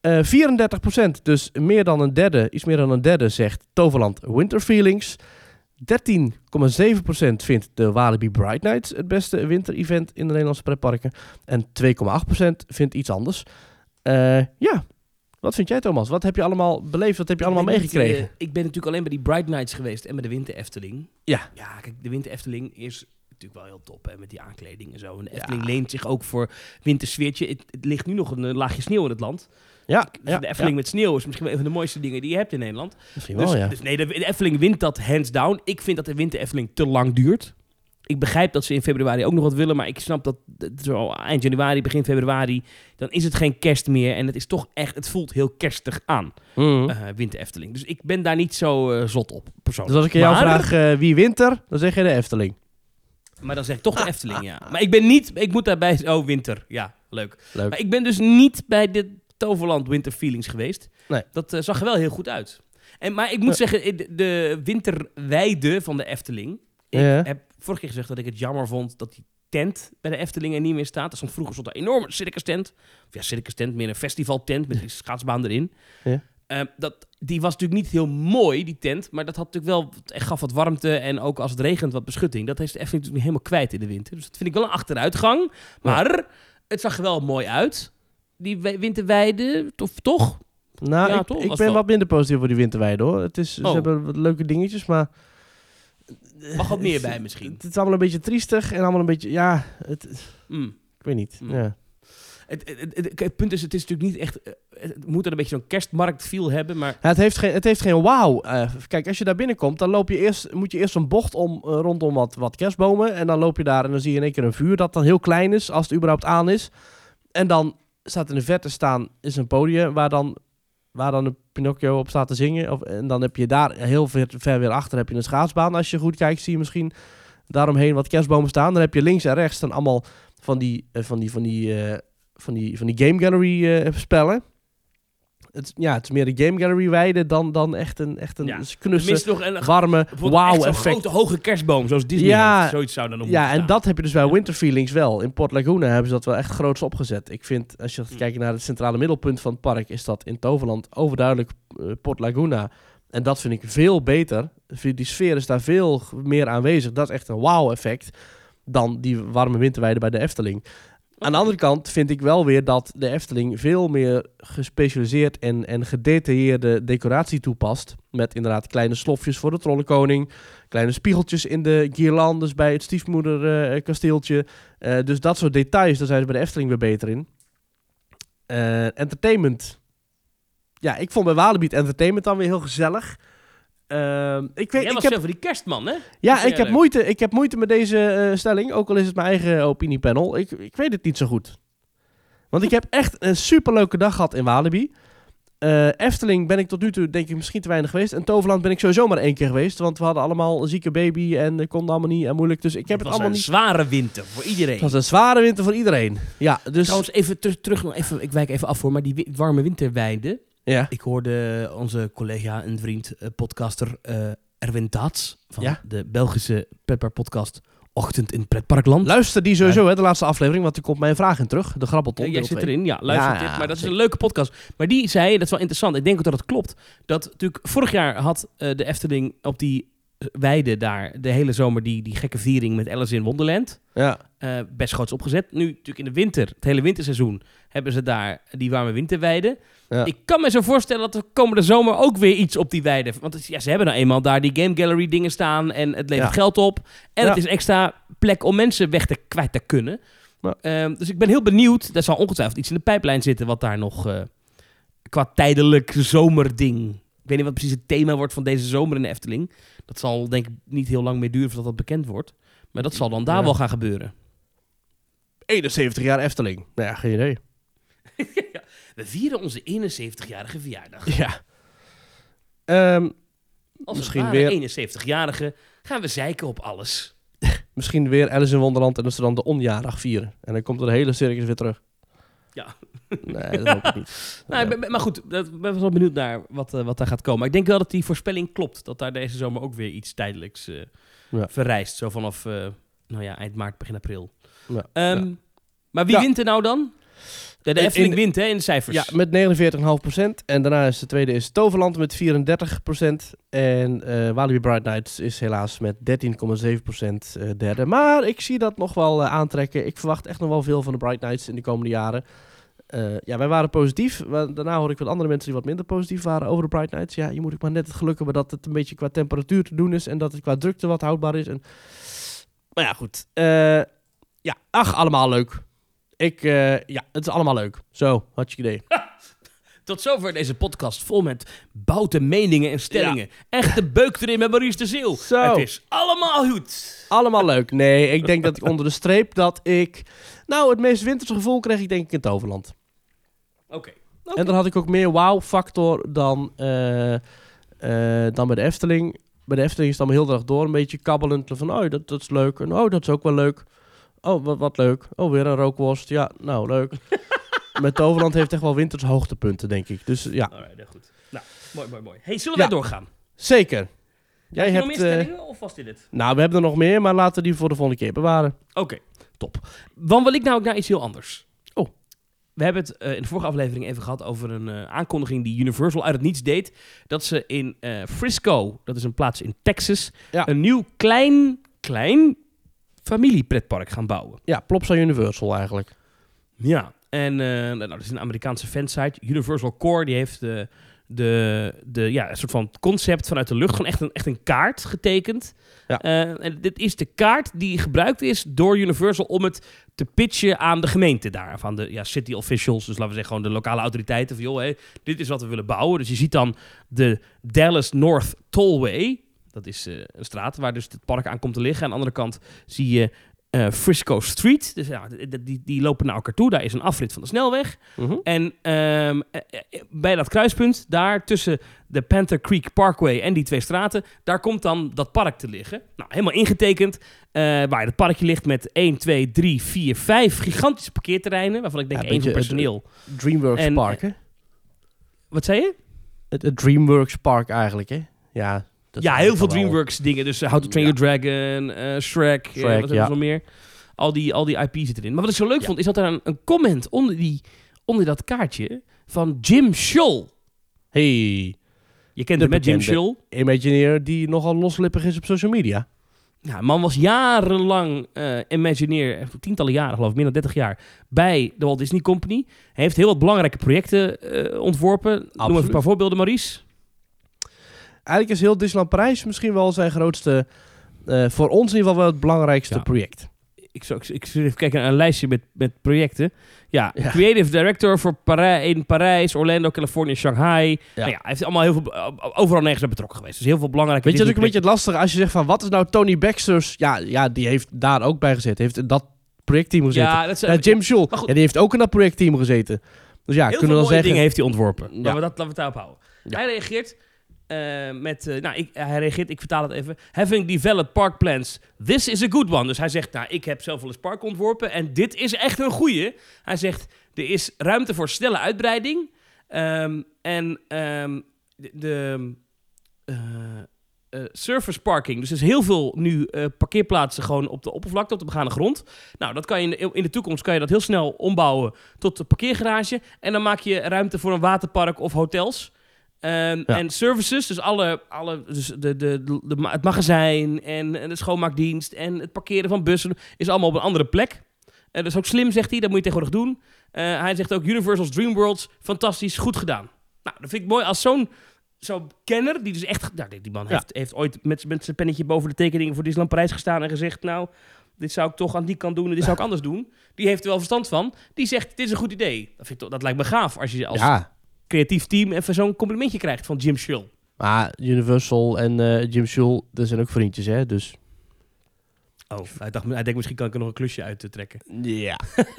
Eh 34%, dus meer dan een derde, iets meer dan een derde, zegt Toverland Winter Feelings. 13,7% vindt de Walibi Bright Nights het beste winter-event in de Nederlandse pretparken. En 2,8% vindt iets anders. Eh, ja, wat vind jij Thomas? Wat heb je allemaal beleefd? Wat heb je allemaal meegekregen? eh, ik ben natuurlijk alleen bij die Bright Nights geweest en bij de Winter Efteling. Ja. Ja, kijk, de Winter Efteling is natuurlijk wel heel top hè, met die aankleding en zo. En de Ja. Efteling leent zich ook voor wintersfeertje. Het, het ligt nu nog een eh, laagje sneeuw in het land. Ja, Dus ja, de Efteling ja, met sneeuw is misschien wel een van de mooiste dingen die je hebt in Nederland. misschien Dus, wel, ja. dus nee, de, de Efteling wint dat hands down. Ik vind dat de Winter Efteling te lang duurt. Ik begrijp dat ze in februari ook nog wat willen, maar ik snap dat zo eind januari, begin februari, dan is het geen kerst meer en het is toch echt, het voelt heel kerstig aan, Mhm. eh, Winter Efteling. Dus ik ben daar niet zo eh, zot op, persoonlijk. dus als ik aan jou Maar- vraag eh, wie winter, dan zeg je de Efteling. Maar dan zeg ik toch de Efteling, ja. Maar ik ben niet, ik moet daarbij, oh winter, ja, leuk. Leuk. Maar ik ben dus niet bij de Toverland Winter Feelings geweest. Nee. Dat eh, zag er wel heel goed uit. En, maar ik moet Ja. zeggen, eh, de, de winterweide van de Efteling. Ik Ja. heb vorige keer gezegd dat ik het jammer vond dat die tent bij de Efteling er niet meer staat. Er stond vroeger stond een enorme circus tent. Of ja, circus tent, meer een festivaltent met die schaatsbaan erin. Ja. Eh, dat, die was natuurlijk niet heel mooi, die tent. Maar dat had natuurlijk wel, het gaf wat warmte en ook als het regent wat beschutting. Dat heeft de Efteling natuurlijk helemaal kwijt in de winter. Dus dat vind ik wel een achteruitgang. Maar het zag er wel mooi uit. Die we- winterweide, of toch? Nou, Ja, ik, toch? ik Als ben wel. wat minder positief voor die winterweide hoor. Het is, Oh. Ze hebben wat leuke dingetjes, maar... Mag wat meer bij misschien. Het, is allemaal een beetje triestig en allemaal een beetje... Ja, het, Mm. ik weet niet. Hmm. Ja. Het, het, het- het- het punt is, het is natuurlijk niet echt... eh, Het moet er een beetje zo'n kerstmarkt-feel hebben, maar... Ja, het, heeft geen, het heeft geen wauw. Eh, kijk, als je daar binnenkomt, dan loop je eerst, moet je eerst een bocht om, eh, rondom wat, wat kerstbomen. En dan loop je daar en dan zie je in één keer een vuur dat dan heel klein is, als het überhaupt aan is. En dan staat in de verte staan, is een podium waar dan, waar dan een Pinocchio op staat te zingen. Of, en dan heb je daar heel ver, ver weer achter heb je een schaatsbaan. Als je goed kijkt, zie je misschien daaromheen wat kerstbomen staan. Dan heb je links en rechts dan allemaal van die, eh, van die, van die, eh, van die, van die game gallery eh, spellen. Het, ja, het is meer de game gallery weide dan, dan echt een, echt een Ja, knusse, nog een, warme bijvoorbeeld echt wow zo'n effect. grote hoge kerstboom, zoals Disney Ja, heeft. Zoiets zou dan nog Ja, en staan. dat heb je dus bij Winter Feelings wel. In Port Laguna hebben ze dat wel echt groots opgezet. Ik vind, als je Hm. kijken naar het centrale middelpunt van het park, is dat in Toverland overduidelijk eh, Port Laguna. En dat vind ik veel beter. Die sfeer is daar veel meer aanwezig. Dat is echt een wow-effect dan die warme winterweide bij de Efteling. Aan de andere kant vind ik wel weer dat de Efteling veel meer gespecialiseerd en, en gedetailleerde decoratie toepast. Met inderdaad kleine slofjes voor de trollenkoning. Kleine spiegeltjes in de guirlandes bij het stiefmoederkasteeltje. Eh dus dat soort details, daar zijn ze bij de Efteling weer beter in. Eh, entertainment. Ja, ik vond bij Walibi entertainment dan weer heel gezellig. Ehm, ik weet, Jij ik was heb, voor die kerstman, hè? ja, Dat ik heb, moeite, ik heb moeite met deze eh, stelling, ook al is het mijn eigen opiniepanel. Ik, ik weet het niet zo goed. Want ik heb echt een superleuke dag gehad in Walibi. Eh, Efteling ben ik tot nu toe denk ik misschien te weinig geweest. En Toverland ben ik sowieso maar één keer geweest. Want we hadden allemaal een zieke baby en het kon allemaal niet en moeilijk. Dus ik heb het, was allemaal een niet... zware winter voor iedereen. Het was een zware winter voor iedereen. Ja, dus... Trouwens, even terug, terug nog even, ik wijk even af voor, maar die warme winterweide. Ja. Ik hoorde onze collega en vriend, eh, podcaster eh, Erwin Daats van Ja? de Belgische Pepper podcast Ochtend in Pretparkland. Luister die sowieso, hè, de laatste aflevering. Want er komt mijn vraag in terug. De grabbelton. Ja, jij zit erin, ja, luister Ja, dit. Maar dat is een leuke podcast. Maar die zei, dat is wel interessant, ik denk ook dat het klopt, dat natuurlijk vorig jaar had eh, de Efteling op die eh, weide daar de hele zomer die, die gekke viering met Alice in Wonderland. Ja. eh, best groots opgezet. Nu natuurlijk in de winter, het hele winterseizoen, hebben ze daar die warme winterweide. Ja. Ik kan me zo voorstellen dat er komende zomer ook weer iets op die weide. Want het ja, ze hebben nou eenmaal daar die Game Gallery dingen staan en het levert Ja. geld op. En het is extra plek om mensen weg te kwijt te kunnen. Ehm, dus ik ben heel benieuwd. Er zal ongetwijfeld iets in de pijplijn zitten wat daar nog eh, qua tijdelijk zomerding. Ik weet niet wat precies het thema wordt van deze zomer in de Efteling. Dat zal denk ik niet heel lang meer duren voordat dat bekend wordt. Maar dat zal dan daar Ja. wel gaan gebeuren. 71 jaar Efteling. Nou ja, geen idee. We vieren onze 71-jarige verjaardag. Ja. Ehm, Als Misschien weer 71-jarige gaan we zeiken op alles. misschien weer Alice in Wonderland en dat ze dan de onjarig vieren. En dan komt er de hele circus weer terug. Ja. Nee, dat hoop ik niet. Nou, maar goed, ik ben wel benieuwd naar wat, eh, wat daar gaat komen. Maar ik denk wel dat die voorspelling klopt. Dat daar deze zomer ook weer iets tijdelijks Ja. verrijst. Zo vanaf eh, nou ja, eind maart, begin april. Ja. Ehm. Maar wie wint er nou dan? De, de In- Efteling in- wint hè, in de cijfers. Ja, met 49,5%. En daarna is de tweede is Toverland met 34%. En eh Walibi Bright Nights is helaas met 13,7% eh, derde. Maar ik zie dat nog wel eh, aantrekken. Ik verwacht echt nog wel veel van de Bright Nights in de komende jaren. Ja, wij waren positief. Daarna hoor ik wat andere mensen die wat minder positief waren over de Bright Nights. Ja, je moet ook maar net het geluk hebben dat het een beetje qua temperatuur te doen is. En dat het qua drukte wat houdbaar is. En... Maar ja, goed. Ja, ach, allemaal leuk. Ik, eh, ja, het is allemaal leuk. Zo, had je idee. Tot zover deze podcast vol met boute meningen en stellingen. Echte beuk erin met Maurice de Zeeuw. Zo. Het is allemaal goed. Allemaal leuk. Nee, ik denk dat ik onder de streep dat ik... Nou, het meest winterse gevoel kreeg ik denk ik in Toverland. Oké. En dan had ik ook meer wow-factor dan, eh, eh, dan bij de Efteling. Bij de Efteling is het allemaal heel dag door een beetje kabbelend. Van, oh, dat, dat is leuk. En oh, dat is ook wel leuk. Oh, wat, wat leuk. Oh, weer een rookworst. Ja, nou, leuk. Met Toverland heeft echt wel winters hoogtepunten, denk ik. Dus ja, Alright, goed. Nou, mooi, mooi, mooi. Hey, zullen Ja. doorgaan? zeker. Jij Heb je hebt... nog meer eh, stellingen of was dit het? nou, we hebben er nog meer, maar laten we die voor de volgende keer bewaren. Oké. Top. Dan wil ik nou ook naar iets heel anders. Oh. We hebben het eh, in de vorige aflevering even gehad over een eh, aankondiging die Universal uit het niets deed. Dat ze in Frisco, dat is een plaats in Texas, Ja. een nieuw klein, klein familiepretpark gaan bouwen. Ja, Plopsa Universal eigenlijk. Ja, en eh, nou, dat is een Amerikaanse fansite. Universal Core, die heeft de, de, de, ja, een soort van concept vanuit de lucht. Gewoon echt een, echt een kaart getekend. Ja. Eh, en dit is de kaart die gebruikt is door Universal om het te pitchen aan de gemeente daar. Van de ja, city officials, dus laten we zeggen gewoon de lokale autoriteiten. Van joh, hé, dit is wat we willen bouwen. Dus je ziet dan de Dallas North Tollway. Dat is eh, een straat waar dus het park aan komt te liggen. Aan de andere kant zie je eh, Frisco Street. Dus ja, die, die, lopen naar elkaar toe. Daar is een afrit van de snelweg. Mhm. En ehm, eh, bij dat kruispunt, daar tussen de Panther Creek Parkway en die twee straten, daar komt dan dat park te liggen. Nou, helemaal ingetekend. eh, waar het parkje ligt met 1, 2, 3, 4, 5 gigantische parkeerterreinen. Waarvan ik denk Ja, één voor personeel. Dreamworks En- Park, hè? Wat zei je? Het, het Dreamworks Park eigenlijk, hè? Ja, dat ja, heel veel DreamWorks dingen. Dus uh, How to Train Ja. Your Dragon, eh, Shrek, eh, Shrek, wat hebben ja. we nog meer? Al die, al die IP zitten erin. Maar wat ik zo leuk Ja. vond, is dat er een, een comment onder, die, onder dat kaartje van Jim Scholl. Hey, Je kent hem met Jim. Scholl. Imagineer die nogal loslippig is op social media. Ja, man was jarenlang eh Imagineer, tientallen jaren geloof ik, meer dan 30 jaar, bij de Walt Disney Company. Hij heeft heel wat belangrijke projecten eh, ontworpen. Noem even een paar voorbeelden, Maurice. Eigenlijk is heel Disneyland Parijs misschien wel zijn grootste, eh, voor ons in ieder geval wel het belangrijkste Ja. project. Ik zou ik, ik zou even kijken naar een lijstje met, met projecten. Ja, Ja. Creative Director voor Parij, in Parijs, Orlando, Californië, Shanghai. Ja. Nou ja, hij heeft allemaal heel veel, overal nergens bij betrokken geweest. Dus heel veel belangrijke Weet je, dat is een beetje het lastige als je zegt van wat is nou Tony Baxter's... Ja, ja die heeft daar ook bij gezeten. Heeft dat projectteam gezeten. Ja, dat is, Ja, Jim goed. ja, die heeft ook in dat projectteam gezeten. Dus ja, heel kunnen we dan zeggen... dingen heeft hij ontworpen. Ja. Laten, we dat, laten we het daarop houden. Hij reageert eh, met... eh, nou, ik, hij reageert, ik vertaal het even. Having developed park plans, this is a good one. Dus hij zegt, nou, ik heb zelf wel eens park ontworpen en dit is echt een goeie. Hij zegt, er is ruimte voor snelle uitbreiding. Ehm, en ehm, de... eh, surface parking. Dus er is heel veel nu parkeerplaatsen gewoon op de oppervlakte, op de begane grond. Nou, dat kan je in de, in de toekomst kan je dat heel snel ombouwen tot een parkeergarage. En dan maak je ruimte voor een waterpark of hotels. Ehm, Ja. En services, dus, alle, alle, dus de, de, de, het magazijn en, en de schoonmaakdienst en het parkeren van bussen is allemaal op een andere plek. Dat is ook slim, zegt hij. Dat moet je tegenwoordig doen. Eh, hij zegt ook Universal's Dream Worlds, fantastisch, goed gedaan. Nou, dat vind ik mooi als zo'n zo'n kenner, die dus echt... Nou, die die man Ja. heeft, heeft ooit met, met zijn pennetje boven de tekeningen voor Disneyland Parijs gestaan en gezegd... Nou, dit zou ik toch aan die kant doen en dit zou ik anders doen. Die heeft er wel verstand van. Die zegt, dit is een goed idee. Dat, vind ik toch, dat lijkt me gaaf als je als Ja, creatief team even zo'n complimentje krijgt van Jim Schull. maar Universal en eh, Jim Scholl, dat zijn ook vriendjes, hè? Dus Oh, hij, dacht, hij denkt misschien kan ik er nog een klusje uit te trekken. ja.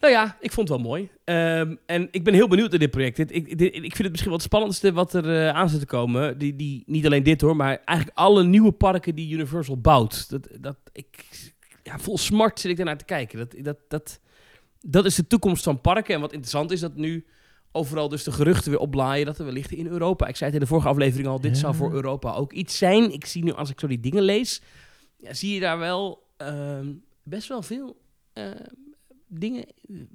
Nou ja, ik vond het wel mooi. Ehm, en ik ben heel benieuwd naar dit project. Dit, ik, dit- ik vind het misschien wel het spannendste wat er eh, aan zit te komen. Die, die, niet alleen dit hoor, maar eigenlijk alle nieuwe parken die Universal bouwt. Dat, dat, ik, ja, vol smart zit ik daarnaar te kijken. Dat, dat, dat, dat is de toekomst van parken. En wat interessant is dat nu overal dus de geruchten weer oplaaien dat er wellicht in Europa. Ik zei het in de vorige aflevering al, dit Ja. zou voor Europa ook iets zijn. Ik zie nu als ik zo die dingen lees, ja, zie je daar wel ehm, best wel veel ehm, dingen.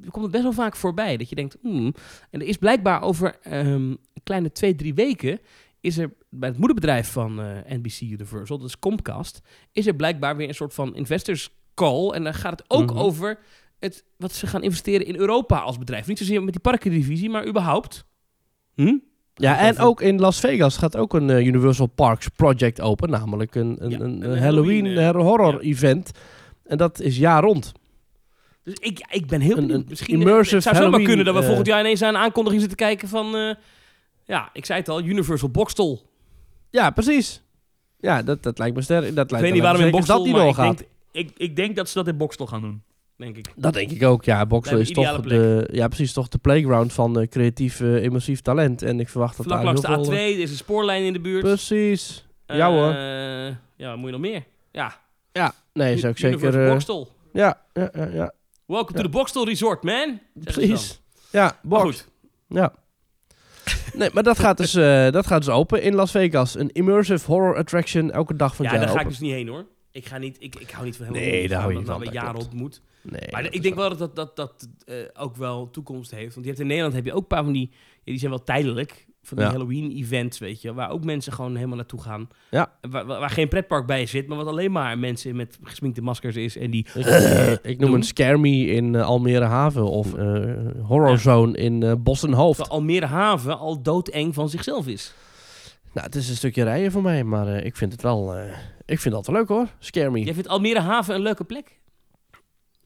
Er komt het best wel vaak voorbij dat je denkt, hmm. En er is blijkbaar over ehm, een kleine twee, drie weken is er bij het moederbedrijf van eh, NBC Universal, dat is Comcast, is er blijkbaar weer een soort van investors call. En dan gaat het ook Mhm. over het, wat ze gaan investeren in Europa als bedrijf. Niet zozeer met die parkendivisie, maar überhaupt. Hm? Ja, en ook in Las Vegas gaat ook een eh, Universal Parks project open. Namelijk een, een, Ja, een, een een Halloween, Halloween, eh, horror ja. event. En dat is jaar rond. Dus ik, ik ben heel Een- Misschien immersive het zou zomaar Halloween, kunnen dat we eh, volgend jaar ineens aan een aankondiging zitten kijken van... eh, ja, ik zei het al, Universal Boxstol. Ja, precies. Ja, dat, dat lijkt me sterk. Dat lijkt Ik weet niet waarom in Boxstol, dat die maar ik doorgaat. denk, ik, ik denk dat ze dat in Boxstol gaan doen. Denk ik. Dat denk ik ook. Ja, Lijkt is toch de, ja, precies, toch de playground van eh, creatief eh, immersief talent. En ik verwacht dat Vlak daar langs de heel A2, veel, er is een spoorlijn in de buurt. Precies. ja Eh, hoor. Ja, moet je nog meer? Ja, Ja, nee, zou ik zeker... Boxstol. ja, ja, ja, ja, Welcome Ja. to the Boxstol Resort, man. Precies. Ja, box. goed. Ja. Nee, maar dat gaat, dus, dat gaat dus open in Las Vegas. Een immersive horror attraction elke dag van Ja, het daar ga ik dus niet heen hoor. Ik, ga niet, ik, ik hou niet van Nee, helemaal daar hou je dat nou van, een dat jaar klopt. ontmoet. Nee, Maar dat ik denk wel dat dat, dat, dat eh, ook wel toekomst heeft. Want je hebt in Nederland heb je ook een paar van die... Ja, die zijn wel tijdelijk. Van die Ja. Halloween-events, weet je. Waar ook mensen gewoon helemaal naartoe gaan. Ja. Waar, waar, geen pretpark bij zit. Maar wat alleen maar mensen met gesminkte maskers is. En die... Ik, eh, ik noem een Scare Me in eh, Almere Haven of Horror. Zone in eh Bos en Hoofd. Terwijl Almere Haven al doodeng van zichzelf is. Nou, het is een stukje rijden voor mij, maar ik vind het wel... ik vind dat wel leuk hoor, Scare Me. Jij vindt Almere Haven een leuke plek?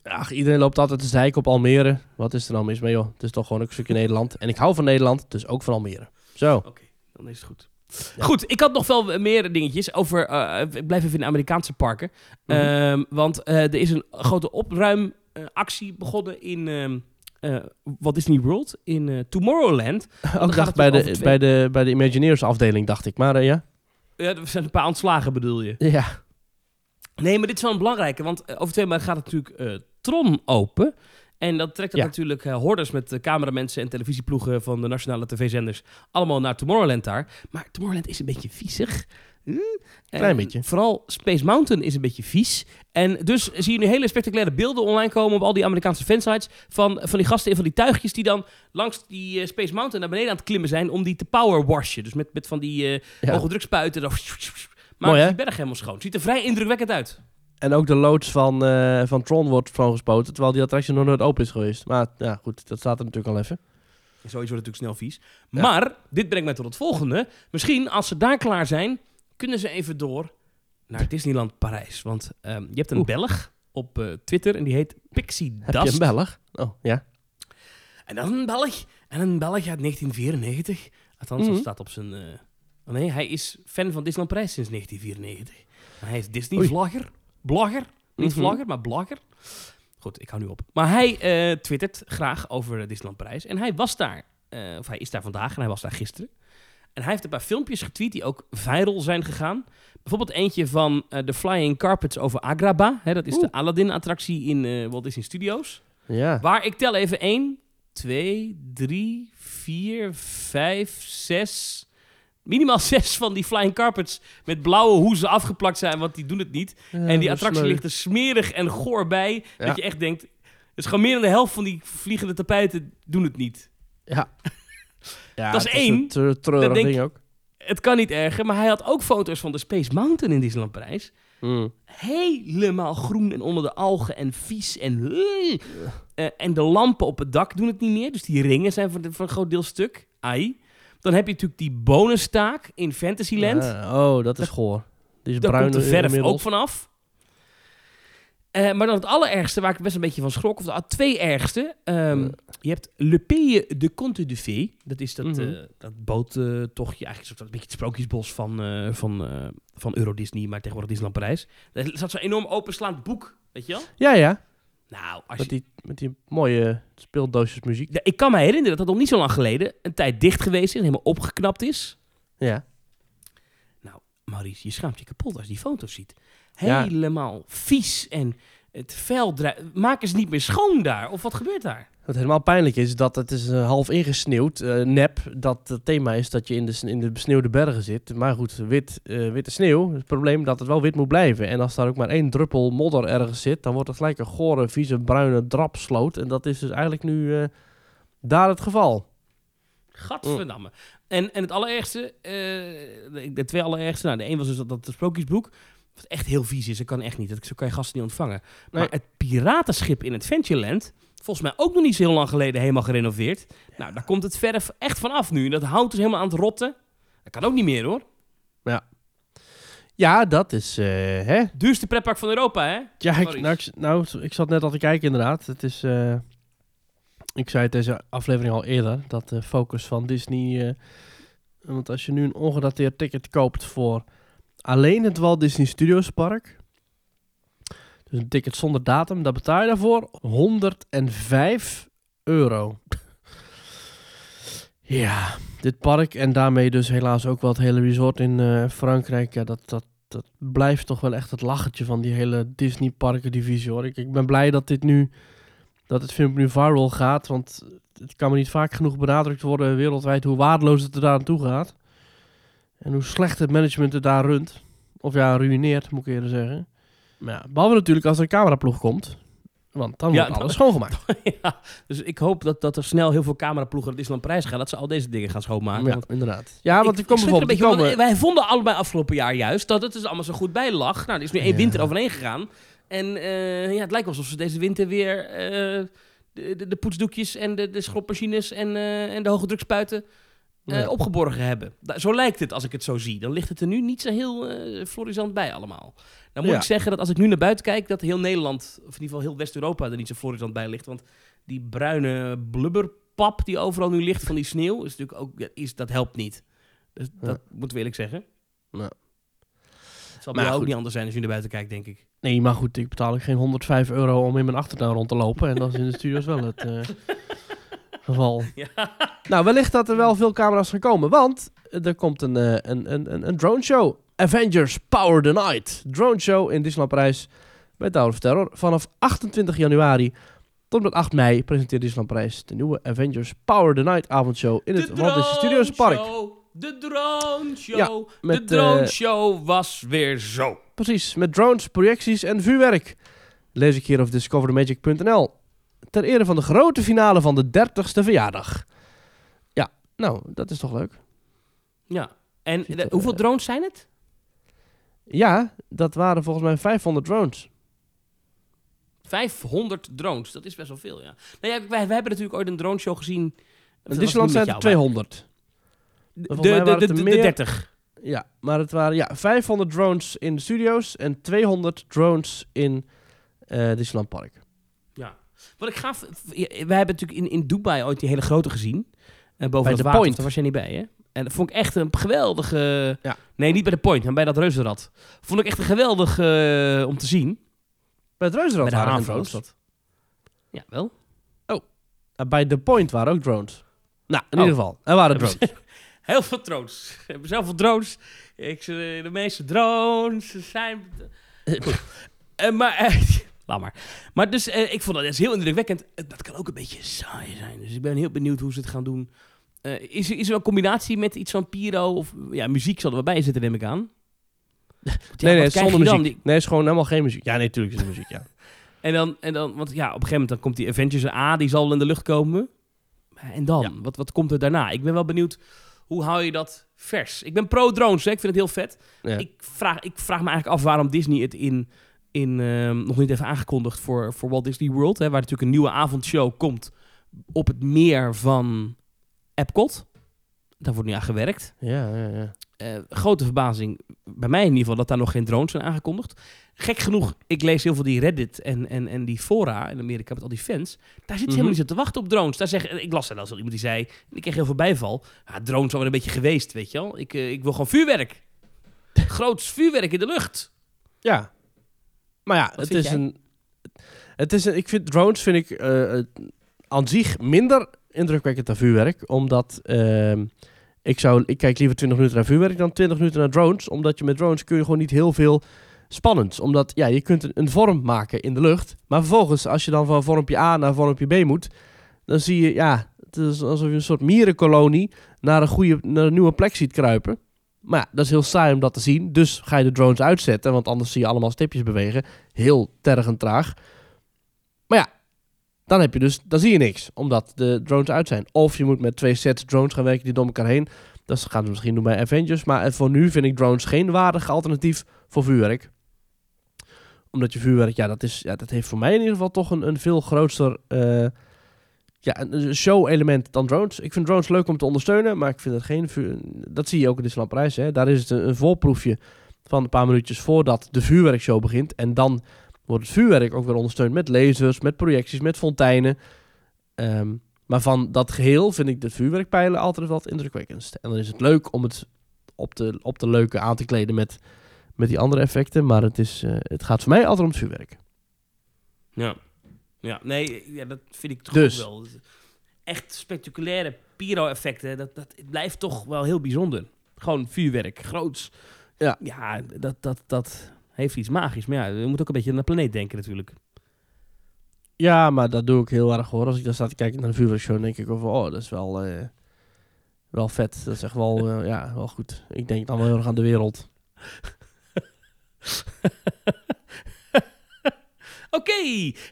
Ach, iedereen loopt altijd te zeiken op Almere. Wat is er nou mis mee joh? Het is toch gewoon ook een stukje Nederland. En ik hou van Nederland, dus ook van Almere. Zo. Oké, dan is het goed. Ja. Goed, ik had nog wel meer dingetjes over... eh, ik blijf even in de Amerikaanse parken. Mhm. Ehm, want eh, er is een grote opruimactie begonnen in... ehm eh, Walt Disney World in Tomorrowland. ook gaat dacht het bij de, twee- bij, de, bij de Imagineers afdeling, dacht ik. Maar ja. Ja, er zijn een paar ontslagen, bedoel je? Ja. Nee, maar dit is wel een belangrijke, want over twee maanden gaat natuurlijk eh, Tron open. En dat trekt dan Ja. natuurlijk eh, hordes met eh, cameramensen en televisieploegen van de nationale tv-zenders allemaal naar Tomorrowland daar. Maar Tomorrowland is een beetje viezig. Hm? Klein En beetje. Vooral Space Mountain is een beetje vies. En dus zie je nu hele spectaculaire beelden online komen op al die Amerikaanse fansites van, van die gasten in van die tuigjes die dan langs die eh, Space Mountain naar beneden aan het klimmen zijn om die te powerwashen. Dus met, met van die eh ja. hoge drukspuiten. Dan Mooi, maakt hè? die berg helemaal schoon. Ziet er vrij indrukwekkend uit. En ook de loods van, eh, van Tron wordt schoongespoten, terwijl die attractie nog nooit open is geweest. Maar ja, goed, dat staat er natuurlijk al even. Sowieso wordt natuurlijk snel vies. Ja. Maar, dit brengt mij tot het volgende. Misschien, als ze daar klaar zijn, kunnen ze even door naar Disneyland Parijs. Want ehm, je hebt een Oeh. Belg op eh, Twitter en die heet Pixie Heb Dust. je een Belg? Oh, ja. En is een Belg. En een Belg uit 1994. Althans, dat Mhm. staat op zijn... eh, oh nee, hij is fan van Disneyland Parijs sinds 1994. En hij is Oei. Blogger. Niet Mhm. vlogger, maar blogger. Goed, ik hou nu op. Maar hij eh, twittert graag over eh, Disneyland Parijs. En hij was daar, eh, of hij is daar vandaag en hij was daar gisteren. En hij heeft een paar filmpjes getweet die ook viral zijn gegaan. Bijvoorbeeld eentje van de Flying Carpets over Agrabah. Hè, dat is Oeh. de Aladdin-attractie in Walt Disney Studios. Ja. Waar ik tel even 1, 2, 3, 4, 5, 6. Minimaal 6 van die flying carpets met blauwe hoezen afgeplakt zijn, want die doen het niet. en die attractie ligt er smerig en goor bij. Ja. Dat je echt denkt. Dus gewoon meer dan de helft van die vliegende tapijten doen het niet. Ja. ja Dat is één. een tre- treurig Dat denk ding ook. Het kan niet erger, maar hij had ook foto's van de Space Mountain in Disneyland Parijs. Mm. Helemaal groen en onder de algen en vies en... Eh, en de lampen op het dak doen het niet meer. Dus die ringen zijn voor, de- voor een groot deel stuk. Ai. Dan heb je natuurlijk die bonustaak in Fantasyland. Ja, oh, dat is goor. Is Daar bruin komt de verf inmiddels. ook vanaf. Eh, maar dan het allerergste, waar ik best een beetje van schrok, of de twee ergste. ehm, Eh. je hebt Le Pays de Conte de Fée. Dat is dat, eh, dat boottochtje, eigenlijk een, beetje het sprookjesbos van, eh, van, van Euro Disney, maar tegenwoordig Disneyland Parijs. Er zat zo'n enorm openslaand boek, weet je wel? Ja, ja. Nou, als Met die, met die mooie speeldoosjes muziek. Ja, ik kan me herinneren dat dat nog niet zo lang geleden een tijd dicht geweest is en helemaal opgeknapt is. Ja. Maurice, je schaamt je kapot als je die foto's ziet. Ja. Helemaal vies en het dra- Maken ze niet meer schoon daar? Of wat gebeurt daar? Wat helemaal pijnlijk is, dat het is eh, half ingesneeuwd. eh, nep, dat het thema is dat je in de, in de besneeuwde bergen zit. Maar goed, wit, eh, witte sneeuw. Het probleem dat het wel wit moet blijven. En als daar ook maar één druppel modder ergens zit, dan wordt het gelijk een gore, vieze, bruine drapsloot. En dat is dus eigenlijk nu daar het geval. Gadverdamme. En, en het allerergste, de, de twee allerergste, nou de een was dus dat, dat sprookjesboek, wat echt heel vies is, dat kan echt niet, dat, zo kan je gasten niet ontvangen. Nee. Maar het piratenschip in Adventureland, volgens mij ook nog niet zo heel lang geleden helemaal gerenoveerd. Nou, daar komt het verf echt vanaf nu. Dat hout is helemaal aan het rotten. Dat kan ook niet meer hoor. Ja, dat is, eh, hè? Duurste pretpark van Europa hè? Ja, ik, nou, ik, nou, ik zat net al te kijken inderdaad. Het is, eh, ik zei het deze aflevering al eerder, dat de focus van Disney... eh, want als je nu een ongedateerd ticket koopt voor alleen het Walt Disney Studios Park... Dus een ticket zonder datum, daar betaal je daarvoor 105 euro. ja, dit park en daarmee dus helaas ook wel het hele resort in eh, Frankrijk. Ja, dat, dat, dat blijft toch wel echt het lachertje van die hele Disney parken divisie hoor. Ik, ben blij dat dit nu, dat het filmpje nu viral gaat, want het kan me niet vaak genoeg benadrukt worden wereldwijd hoe waardeloos het er daar aan toe gaat. En hoe slecht het management het daar runt. Of ja, ruïneert, moet ik eerder zeggen. Maar ja, behalve natuurlijk als er een cameraploeg komt. Want dan Ja, wordt dan- alles schoongemaakt. ja, dus ik hoop dat, dat er snel heel veel cameraploegen naar Disneyland Prijs gaan. Dat ze al deze dingen gaan schoonmaken. Ja, Want inderdaad. Ja, want ik- er bijvoorbeeld... beetje, komen, Wij vonden allebei afgelopen jaar juist dat het dus allemaal zo goed bij lag. Nou, er is nu één Ja. winter overheen gegaan. En eh, ja, het lijkt wel alsof ze deze winter weer eh, de, de, de poetsdoekjes en de, de schropmachines en, eh, en de hoge drukspuiten Ja. opgeborgen hebben. Zo lijkt het als ik het zo zie. Dan ligt het er nu niet zo heel eh florisant bij allemaal. Dan moet Ja. ik zeggen dat als ik nu naar buiten kijk, dat heel Nederland, of in ieder geval heel West-Europa, er niet zo florisant bij ligt. Want die bruine blubberpap die overal nu ligt van die sneeuw, is natuurlijk ook, is, dat helpt niet. Dus Ja. dat moeten we eerlijk zeggen. Ja. Het zal Maar jou ook niet anders zijn als je naar buiten kijkt, denk ik. Nee, maar goed, ik betaal geen 105 euro om in mijn achtertuin rond te lopen. En dat is in de studio's wel het eh, geval. Ja. Nou, wellicht dat er wel veel camera's gaan komen. Want er komt een, eh, een, een, een, een drone show. Avengers Power the Night. Drone show in Disneyland Parijs bij Tower of Terror. Vanaf 28 januari tot en met 8 mei presenteert Disneyland Parijs de nieuwe Avengers Power the Night avondshow in het Walt Disney Studios Park. Show, de drone show. Ja, de met, drone eh, show was weer zo. Precies, met drones, projecties en vuurwerk. Lees ik hier op discoverthemagic.nl. Ter ere van de grote finale van de 30ste verjaardag. Ja, nou, dat is toch leuk. Ja. En de- hoeveel eh, drones zijn het? Ja, dat waren volgens mij 500 drones. 500 drones, dat is best wel veel, ja. Nou ja, wij, wij hebben natuurlijk ooit een drone show gezien. In Disneyland zijn er jou, 200. maar- Volgens mij De, de, de, de, er de meer. 30. Ja, maar het waren ja, 500 drones in de studio's en 200 drones in eh Disneyland Park. Wat ik gaaf... ja, Wij hebben natuurlijk in, in Dubai ooit die hele grote gezien. eh, boven Bij The water. Point. Daar was jij niet bij, hè? En dat vond ik echt een geweldige... Ja. Nee, niet bij de Point, maar bij dat reuzenrad. Vond ik echt een geweldig eh, om te zien. Bij het Reuzenrad bij de waren drones. Ja, wel. Ah, bij The Point waren ook drones. Nou, in Oh. ieder geval, er waren drones. Heel veel drones. We hebben zoveel drones. Ik, de meeste drones zijn... Eh, maar... laat maar. Maar dus, eh, ik vond dat is heel indrukwekkend. Dat kan ook een beetje saai zijn. Dus ik ben heel benieuwd hoe ze het gaan doen. Eh, is, er- is er een combinatie met iets van pyro of... Ja, muziek zal er wel bij zitten, neem ik aan. Ja, nee, nee, zonder muziek. Die- Nee, is gewoon helemaal geen muziek. Ja, nee, natuurlijk is er muziek, ja. En dan, en dan, want ja, op een gegeven moment dan komt die Avengers A, die zal wel in de lucht komen. En dan, Ja. wat, wat komt er daarna? Ik ben wel benieuwd, hoe hou je dat vers? Ik ben pro-drones, ik vind het heel vet. ja. Ik, vraag, ik vraag me eigenlijk af waarom Disney het in, in ehm, nog niet heeft aangekondigd voor, voor Walt Disney World. Hè, waar natuurlijk een nieuwe avondshow komt op het meer van Epcot. Daar wordt nu aan gewerkt. ja, ja, ja. Eh, grote verbazing, bij mij in ieder geval, dat daar nog geen drones zijn aangekondigd. Gek genoeg, ik lees heel veel die Reddit en, en, en die fora in Amerika met al die fans. Daar zit ze Mhm. helemaal niet te wachten op drones. Daar zeggen, ik las er al zo iemand die zei, ik kreeg heel veel bijval. Ja, drones wel een beetje geweest, weet je wel. Ik, eh, ik wil gewoon vuurwerk. Groots vuurwerk in de lucht. Ja. Maar ja, Wat het is, jij? een, het is een... Ik vind drones vind ik eh, eh, aan zich minder indrukwekkend dan vuurwerk. Omdat ehm, ik zou... Ik kijk liever 20 minuten naar vuurwerk dan 20 minuten naar drones. Omdat je met drones kun je gewoon niet heel veel spannends. Omdat ja, je kunt een, een vorm maken in de lucht. Maar vervolgens, als je dan van vormpje A naar vormpje B moet... Dan zie je, ja... Het is alsof je een soort mierenkolonie naar een, goede, naar een nieuwe plek ziet kruipen. Maar ja, dat is heel saai om dat te zien. Dus ga je de drones uitzetten, want anders zie je allemaal stipjes bewegen. Heel tergend traag. Maar ja, dan heb je dus, dan zie je niks, omdat de drones uit zijn. Of je moet met twee sets drones gaan werken die door elkaar heen. Dat gaan ze misschien doen bij Avengers. Maar eh, voor nu vind ik drones geen waardig alternatief voor vuurwerk. Omdat je vuurwerk, ja, dat, is, ja, dat heeft voor mij in ieder geval toch een, een veel groter eh, ja, een- een show-element dan drones. Ik vind drones leuk om te ondersteunen, maar ik vind het geen vuur... Dat zie je ook in Disneyland Parijs. Hè. Daar is het een, een voorproefje van een paar minuutjes voordat de vuurwerkshow begint. En dan wordt het vuurwerk ook weer ondersteund met lasers, met projecties, met fonteinen. Ehm, maar van dat geheel vind ik de vuurwerkpijlen altijd wat indrukwekkendst. En dan is het leuk om het op de, op de leuke aan te kleden met, met die andere effecten. Maar het, is, eh, het gaat voor mij altijd om het vuurwerk. Ja. Ja, nee, ja, dat vind ik toch Dus. ook wel. Echt spectaculaire pyro-effecten, dat, dat blijft toch wel heel bijzonder. Gewoon vuurwerk, groots. Ja. Ja, dat, dat, dat heeft iets magisch. Maar ja, je moet ook een beetje aan de planeet denken natuurlijk. Ja, maar dat doe ik heel erg hoor. Als ik dan sta te kijken naar de vuurwerkshow, dan denk ik over, oh, dat is wel, eh, wel vet. Dat is echt wel, eh, ja, wel goed. Ik denk dan wel heel erg aan de wereld. Oké.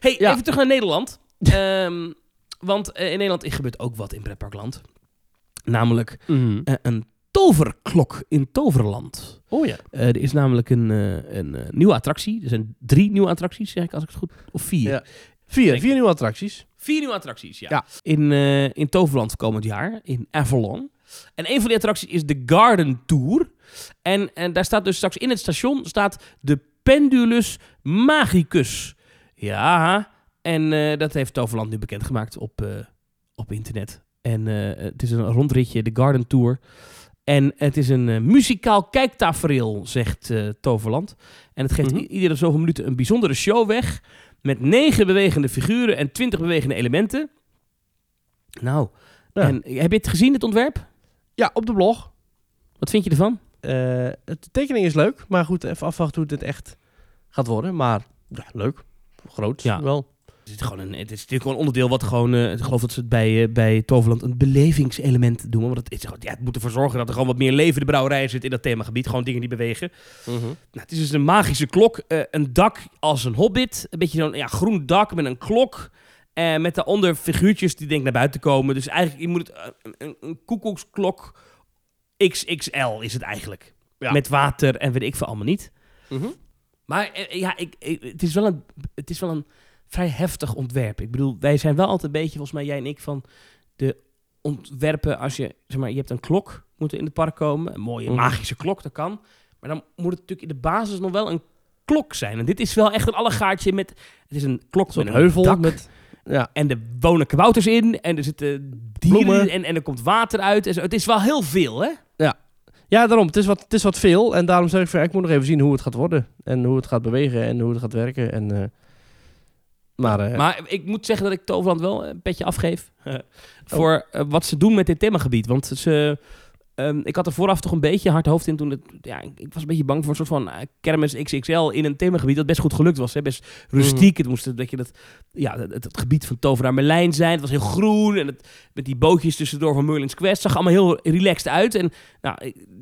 Hey, Ja. even terug naar Nederland. Ehm, want eh, in Nederland gebeurt ook wat in pretparkland. Namelijk Mhm. eh, een toverklok in Toverland. Oh ja. Eh, er is namelijk een, een nieuwe attractie. Er zijn drie nieuwe attracties, zeg ik als ik het goed... Of vier. Ja. Vier, vier nieuwe attracties. Vier nieuwe attracties, ja. Ja. In, in Toverland komend jaar, in Avalon. En een van die attracties is de Garden Tour. En, en daar staat dus straks in het station staat de Pendulus Magicus. Ja, en eh, dat heeft Toverland nu bekendgemaakt op, eh, op internet. En eh, het is een rondritje, de Garden Tour. En het is een muzikaal kijktafereel, zegt Toverland. En het geeft Mhm. iedere zoveel minuten een bijzondere show weg. Met negen bewegende figuren en twintig bewegende elementen. Nou, Ja. en heb je het gezien, het ontwerp? Ja, op de blog. Wat vind je ervan? De tekening is leuk, maar goed, even afwachten hoe het echt gaat worden. Maar ja, leuk. Groot Ja. wel. Het is, gewoon een, het is natuurlijk gewoon een onderdeel wat gewoon... eh, ik geloof dat ze het bij, eh, bij Toverland een belevingselement doen. Want het, is, gewoon- ja, het moet ervoor zorgen dat er gewoon wat meer leven de brouwerij zit in dat themagebied. Gewoon dingen die bewegen. Nou, het is dus een magische klok. eh, een dak als een hobbit. Een beetje zo'n ja, groen dak met een klok. eh, met daaronder figuurtjes die denk ik naar buiten komen. Dus eigenlijk, je moet het, een, een, koekoeksklok XXL is het eigenlijk. Ja. Met water en weet ik veel allemaal niet. Mhm. Maar eh, ja, ik, ik- het, is wel een, het is wel een vrij heftig ontwerp. Ik bedoel, wij zijn wel altijd een beetje, volgens mij jij en ik, van de ontwerpen als je, zeg maar, je hebt een klok, moet er in het park komen. Een mooie Mhm. magische klok, dat kan. Maar dan moet het natuurlijk in de basis nog wel een klok zijn. En dit is wel echt een allegaartje met, het is een klok met een heuvel dak. met... Ja. En er wonen kabouters in. En er zitten dieren in. En, en er komt water uit. En zo. Het is wel heel veel, hè? Ja, daarom. Het is, wat, het is wat veel. En daarom zeg ik van, ik moet nog even zien hoe het gaat worden. En hoe het gaat bewegen en hoe het gaat werken. En, eh, maar, eh, Maar ik moet zeggen dat ik Toverland wel een petje afgeef. voor eh, wat ze doen met dit themagebied. Want ze, ehm, ik had er vooraf toch een beetje hard hoofd in toen het... Ja, ik was een beetje bang voor een soort van eh, kermis XXL in een themagebied dat best goed gelukt was. Hè? Best rustiek. Het moest een beetje dat, ja, het, het gebied van Toveraar Merlijn zijn. Het was heel groen. En het, met die bootjes tussendoor van Merlin's Quest zag allemaal heel relaxed uit. En nou,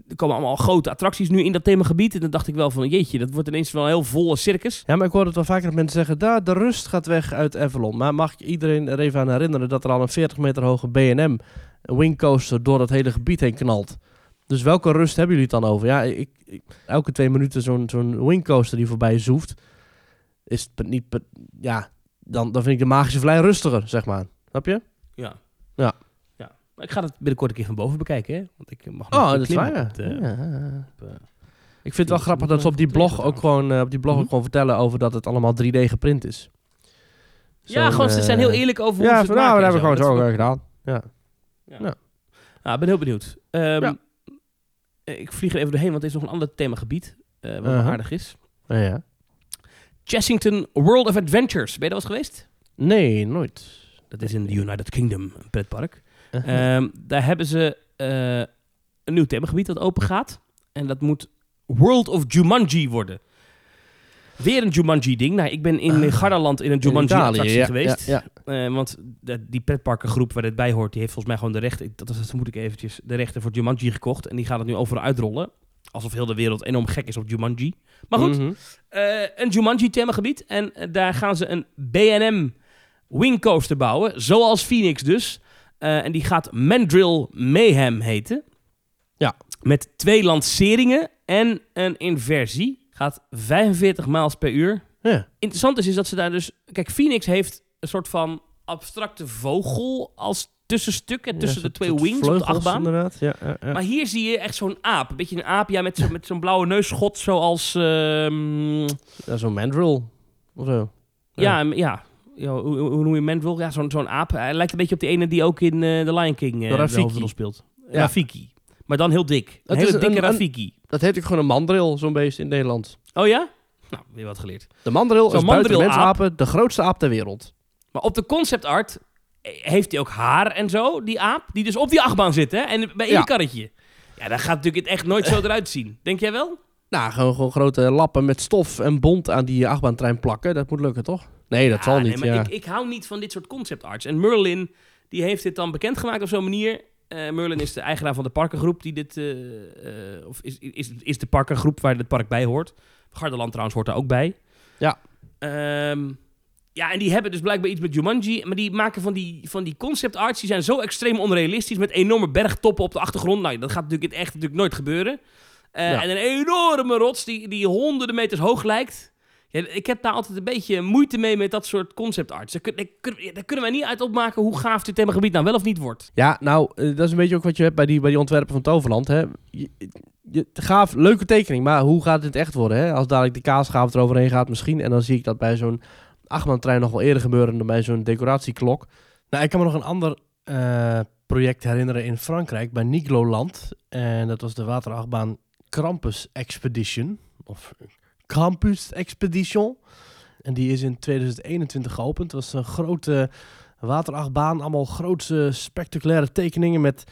er komen allemaal grote attracties nu in dat themagebied. En dan dacht ik wel van, jeetje, dat wordt ineens wel een heel volle circus. Ja, maar ik hoor het wel vaker dat mensen zeggen, daar, de rust gaat weg uit Avalon. Maar mag ik iedereen er even aan herinneren dat er al een 40 meter hoge B&M wingcoaster door dat hele gebied heen knalt. Dus welke rust hebben jullie het dan over? Ja, ik, ik- elke twee minuten zo'n zo'n wingcoaster die voorbij zoeft, is het niet... ja, dan, dan vind ik de magische vlei rustiger, zeg maar. Snap je? Ja. Ja. ja. Maar ik ga het binnenkort een keer van boven bekijken, hè? Want ik mag nog Oh, dat is waar, ja. op eh, Ja. op, eh, Ik vind het wel dat grappig dat ze wel op die blog ook gewoon, eh, op die blog ook gewoon vertellen over dat het allemaal 3D geprint is. Ja, gewoon, ze zijn heel eh, eerlijk over hoe Ja, ze het nou, dat hebben we gewoon zo Dat eh, gedaan. Ja. Ja. Ja. Nou, ik ben heel benieuwd. Ehm, Ja. Ik vlieg er even doorheen, want er is nog een ander themagebied. eh wat Uh-huh. aardig is. Ja, ja. Chessington World of Adventures. Ben je daar wel eens geweest? Nee, nooit. Dat is in de United Kingdom, een pretpark. Uh-huh. Ehm, daar hebben ze eh, een nieuw themagebied dat open gaat. En dat moet World of Jumanji worden. Weer een Jumanji-ding. Nou, ik ben in Ah. Gardaland in een Jumanji-attractie geweest. Ja. Eh, want de- die pretparkengroep waar dit bij hoort, die heeft volgens mij gewoon de rechten, dat, moet ik eventjes, de rechten voor Jumanji gekocht. En die gaat het nu overal uitrollen. Alsof heel de wereld enorm gek is op Jumanji. Maar goed, Mhm. eh, een Jumanji-themagebied. En eh, daar gaan ze een B&M wingcoaster bouwen. Zoals Phoenix dus. En die gaat Mandrill Mayhem heten. Ja. Met twee lanceringen en een inversie. Gaat 45 miles per uur. Ja. Interessant is, is dat ze daar dus... Kijk, Phoenix heeft een soort van abstracte vogel als tussenstuk. hè, tussen Ja, de twee wings op de achtbaan. inderdaad. Ja, ja, ja. Maar hier zie je echt zo'n aap. Een beetje een aap, ja, met, zo, met zo'n blauwe neusschot zoals... ehm, zo'n mandrill of zo. Ja, ja. hoe, hoe noem je Mandrill? Ja, zo'n zo'n aap. Hij lijkt een beetje op die ene die ook in eh The Lion King eh, de hoofdrol speelt. Ja. Rafiki. Maar dan heel dik. Een Het hele is dikke een- Rafiki. Dat heet ook gewoon een mandrill, zo'n beest in Nederland. Oh ja? Nou, weer wat geleerd. De mandrill Zo'n is mandrill-aap. mensapen de grootste aap ter wereld. Maar op de concept art eh, heeft hij ook haar en zo, die aap. Die dus op die achtbaan zit, hè? En bij één Ja. karretje. Ja, dat gaat natuurlijk echt nooit zo eruit zien. Denk jij wel? Nou, gewoon, gewoon grote lappen met stof en bont aan die achtbaantrein plakken. Dat moet lukken, toch? Nee, dat Ja, zal nee, niet. maar ja. ik, ik hou niet van dit soort concept arts. En Merlin, die heeft dit dan bekendgemaakt op zo'n manier. Eh, Merlin is de eigenaar van de parkengroep die dit... eh, eh, of is, is, is de parkengroep waar het park bij hoort. Gardaland trouwens hoort daar ook bij. Ja. Ehm, Ja, en die hebben dus blijkbaar iets met Jumanji. Maar die maken van die, van die concept arts. Die zijn zo extreem onrealistisch. Met enorme bergtoppen op de achtergrond. Nou, dat gaat natuurlijk in echt natuurlijk nooit gebeuren. Ja. En een enorme rots die, die honderden meters hoog lijkt. Ja, ik heb daar altijd een beetje moeite mee met dat soort concept arts. Daar, kun- daar, kun- daar kunnen wij niet uit opmaken hoe gaaf dit themagebied nou wel of niet wordt. Ja, nou, eh, dat is een beetje ook wat je hebt bij die, bij die ontwerpen van Toverland. Hè. Je, je, gaaf, leuke tekening, maar hoe gaat het echt worden? Hè? Als dadelijk de kaasgaaf eroverheen gaat misschien. En dan zie ik dat bij zo'n achtbaan-trein nog wel eerder gebeuren dan bij zo'n decoratieklok. Nou, ik kan me nog een ander eh, project herinneren in Frankrijk, bij Nigloland. En dat was de waterachtbaan Krampus Expedition. Of Campus Expedition. En die is in 2021 geopend. Het was een grote waterachtbaan. Allemaal grootse spectaculaire tekeningen met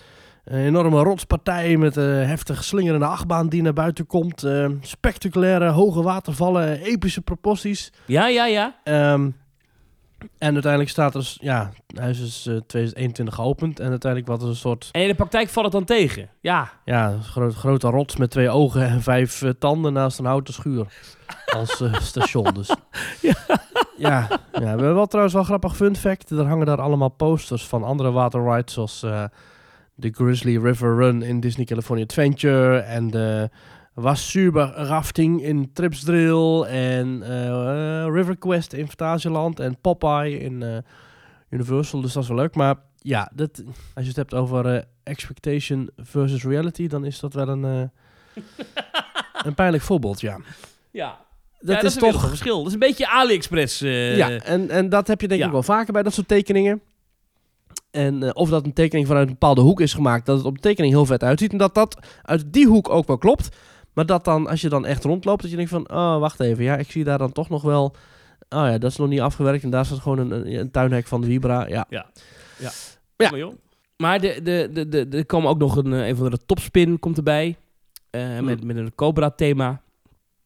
een enorme rotspartij. Met een heftig slingerende achtbaan die naar buiten komt. eh, spectaculaire hoge watervallen, epische proporties. Ja, ja, ja. Ehm, en uiteindelijk staat er, dus- ja, hij is dus eh, 2021 geopend. En uiteindelijk wat een soort, En in de praktijk valt het dan tegen. Ja, ja, groot, grote rots met twee ogen en vijf eh, tanden naast een houten schuur. Als eh, station dus. Ja. ja. ja, we hebben wel trouwens wel een grappig fun fact. Er hangen daar allemaal posters van andere waterrides zoals de Grizzly River Run in Disney California Adventure en de Wasuba rafting in Trips Drill en eh, River Quest in Fantasieland en Popeye in eh, Universal. Dus dat is wel leuk. Maar ja, dat, als je het hebt over eh, expectation versus reality, dan is dat wel een, een pijnlijk voorbeeld, ja. ja. Dat ja, is toch... verschil. Dat is een beetje AliExpress. ja, en, en dat heb je denk ja. ik wel vaker bij dat soort tekeningen. En of dat een tekening vanuit een bepaalde hoek is gemaakt, dat het op de tekening heel vet uitziet. En dat dat uit die hoek ook wel klopt. Maar dat dan, als je dan echt rondloopt, dat je denkt van, oh, wacht even. Ja, ik zie daar dan toch nog wel, oh ja, dat is nog niet afgewerkt. En daar staat gewoon een, een, tuinhek van de Vibra. Ja, Ja. Ja. Maar, joh. maar de, de, de, de, er kwam ook nog een, eh, een van de topspin komt erbij. eh, met, met een Cobra thema.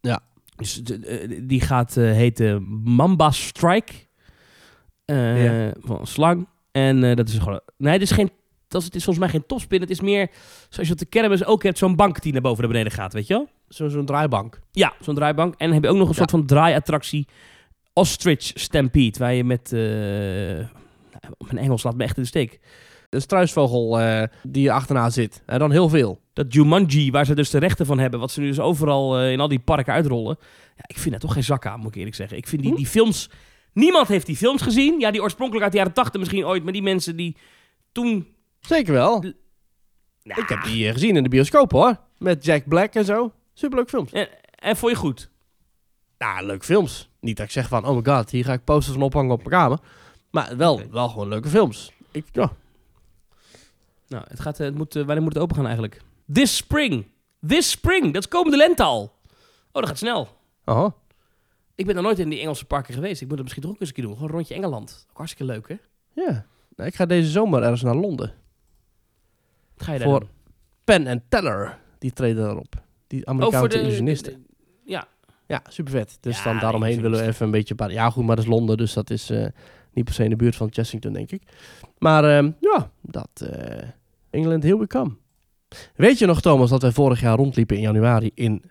Ja. Dus de- die gaat eh, heten Mamba Strike. Ja. Van een slang. En dat is gewoon... Nee, het is, geen, dat is, het is volgens mij geen topspin. Het is meer zoals je op de kermis ook hebt. Zo'n bank die naar boven naar beneden gaat, weet je wel? Zo- zo'n draaibank. Ja, zo'n draaibank. En dan heb je ook nog een Ja. soort van draaiattractie. Ostrich Stampede. Waar je met... nou, mijn Engels laat me echt in de steek. De struisvogel eh, die er achterna zit. En dan heel veel. Dat Jumanji, waar ze dus de rechten van hebben, wat ze nu dus overal eh, in al die parken uitrollen. Ja, ik vind dat toch geen zak aan, moet ik eerlijk zeggen. Ik vind die, Hm? die films... Niemand heeft die films gezien. Ja, die oorspronkelijk uit de jaren 80 misschien ooit. Maar die mensen die toen... Zeker wel. Nou, Ik heb die eh, gezien in de bioscoop hoor. Met Jack Black en zo. Superleuk films. En, en vond je goed? Nou, leuke films. Niet dat ik zeg van, oh my god, hier ga ik posters van ophangen op mijn kamer. Maar wel, wel gewoon leuke films. Ik, ja. Nou, het gaat, eh, het moet, eh, wanneer moet het open gaan eigenlijk? This spring. This spring. Dat is komende lente al. Oh, dat gaat snel. Oh, Ik ben nog nooit in die Engelse parken geweest. Ik moet het misschien toch ook eens een keer doen. Gewoon een rondje Engeland. Ook hartstikke leuk, hè? ja. Nou, ik ga deze zomer ergens naar Londen. Ga je daar Voor-? Penn en Teller, die treden daarop. Die Oh, Amerikaanse illusionisten. de- ja, Ja, super vet. Dus Ja, dan daaromheen willen we even een beetje... Ja, goed, maar dat is Londen, dus dat is eh, niet per se in de buurt van Chessington, denk ik. Maar ehm, ja, dat... eh England, here we come. Weet je nog, Thomas, dat wij vorig jaar rondliepen in januari in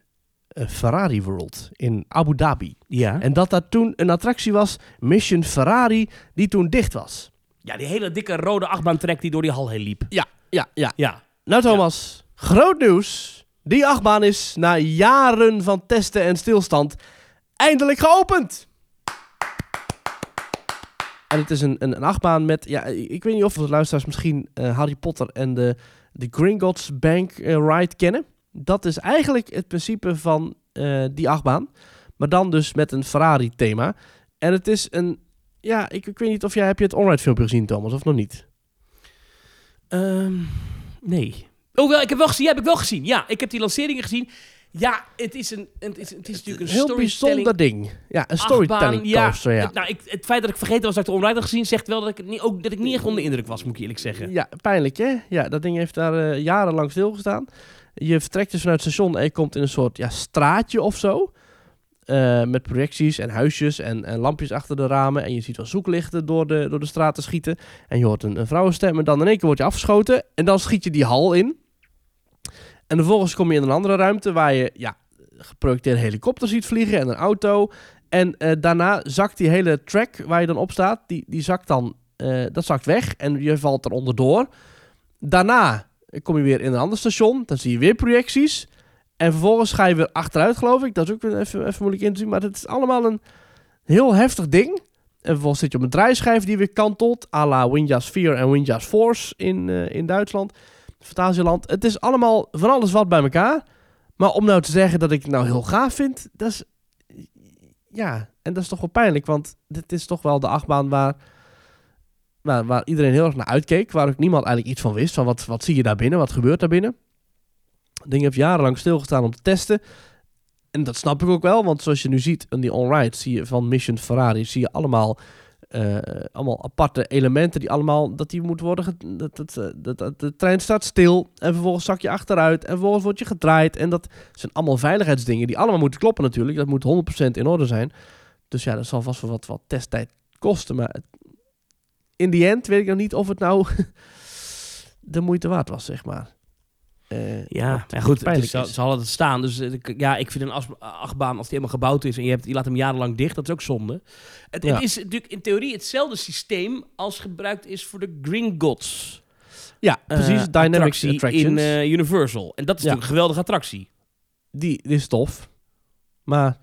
eh, Ferrari World in Abu Dhabi? ja. En dat daar toen een attractie was, Mission Ferrari, die toen dicht was. ja, die hele dikke rode achtbaantrek die door die hal heen liep. Ja, ja. Ja. Nou Thomas, groot nieuws. Die achtbaan is na jaren van testen en stilstand eindelijk geopend. En het is een, een, een achtbaan met, ja, ik weet niet of de luisteraars misschien eh, Harry Potter en de, de Gringotts Bank eh, ride kennen. Dat is eigenlijk het principe van eh, die achtbaan. Maar dan dus met een Ferrari thema. En het is een, ja, ik, ik weet niet of jij, heb je het onride filmpje gezien Thomas, of nog niet? Ehm, nee. Oh, wel, ik heb wel gezien. Ja, heb ik wel gezien. Ja, ik heb die lanceringen gezien. Ja, het is, een, het is, het is natuurlijk een heel storytelling bijzonder ding. Ja, een storytelling ja. coaster, ja. Het, nou, ik, het feit dat ik vergeten was dat ik de had gezien, zegt wel dat ik, het niet, ook, dat ik niet echt onder de indruk was, moet ik eerlijk zeggen. Ja, pijnlijk hè? Ja, dat ding heeft daar eh, jarenlang stilgestaan. Je vertrekt dus vanuit het station en je komt in een soort ja, straatje of zo. Eh, met projecties en huisjes en, en lampjes achter de ramen. En je ziet wel zoeklichten door de, door de straat te schieten. En je hoort een, een vrouwenstem en dan in één keer word je afgeschoten. En dan schiet je die hal in. En vervolgens kom je in een andere ruimte waar je ja, geprojecteerde helikopter ziet vliegen en een auto. En eh, daarna zakt die hele track waar je dan op staat, die, die zakt dan, eh, dat zakt weg en je valt er onderdoor. Daarna kom je weer in een ander station, dan zie je weer projecties. En vervolgens ga je weer achteruit, geloof ik. Dat is ook even, even moeilijk in te zien, maar het is allemaal een heel heftig ding. En vervolgens zit je op een draaischijf die weer kantelt, à la Windjas 4 en Windjas Force in, eh, in Duitsland, Fantasieland. Het is allemaal van alles wat bij elkaar. Maar om nou te zeggen dat ik het nou heel gaaf vind, dat is... Ja, en dat is toch wel pijnlijk, want dit is toch wel de achtbaan waar, waar, waar iedereen heel erg naar uitkeek. Waar ook niemand eigenlijk iets van wist, van wat, wat zie je daar binnen, wat gebeurt daar binnen. Ding heeft jarenlang stilgestaan om te testen. En dat snap ik ook wel, want zoals je nu ziet in die on-ride, zie je van Mission Ferrari, zie je allemaal, eh, allemaal aparte elementen die allemaal, dat die moeten worden, dat, dat, eh, dat, dat, de trein staat stil en vervolgens zak je achteruit en vervolgens word je gedraaid. En dat zijn allemaal veiligheidsdingen die allemaal moeten kloppen natuurlijk, dat moet 100% in orde zijn. Dus ja, dat zal vast wel wat, wat testtijd kosten, maar in die end weet ik nog niet of het nou de moeite waard was, zeg maar. Eh, Ja, goed, het is, ze hadden het staan. Dus eh, ja, ik vind een achtbaan, als die helemaal gebouwd is en je, hebt, je laat hem jarenlang dicht, dat is ook zonde. Het, Ja. het is natuurlijk in theorie hetzelfde systeem als gebruikt is voor de Green Gods. Ja, precies. eh, Dynamics attractie Attractions. in Universal. En dat is Ja. natuurlijk een geweldige attractie. die, die is tof. Maar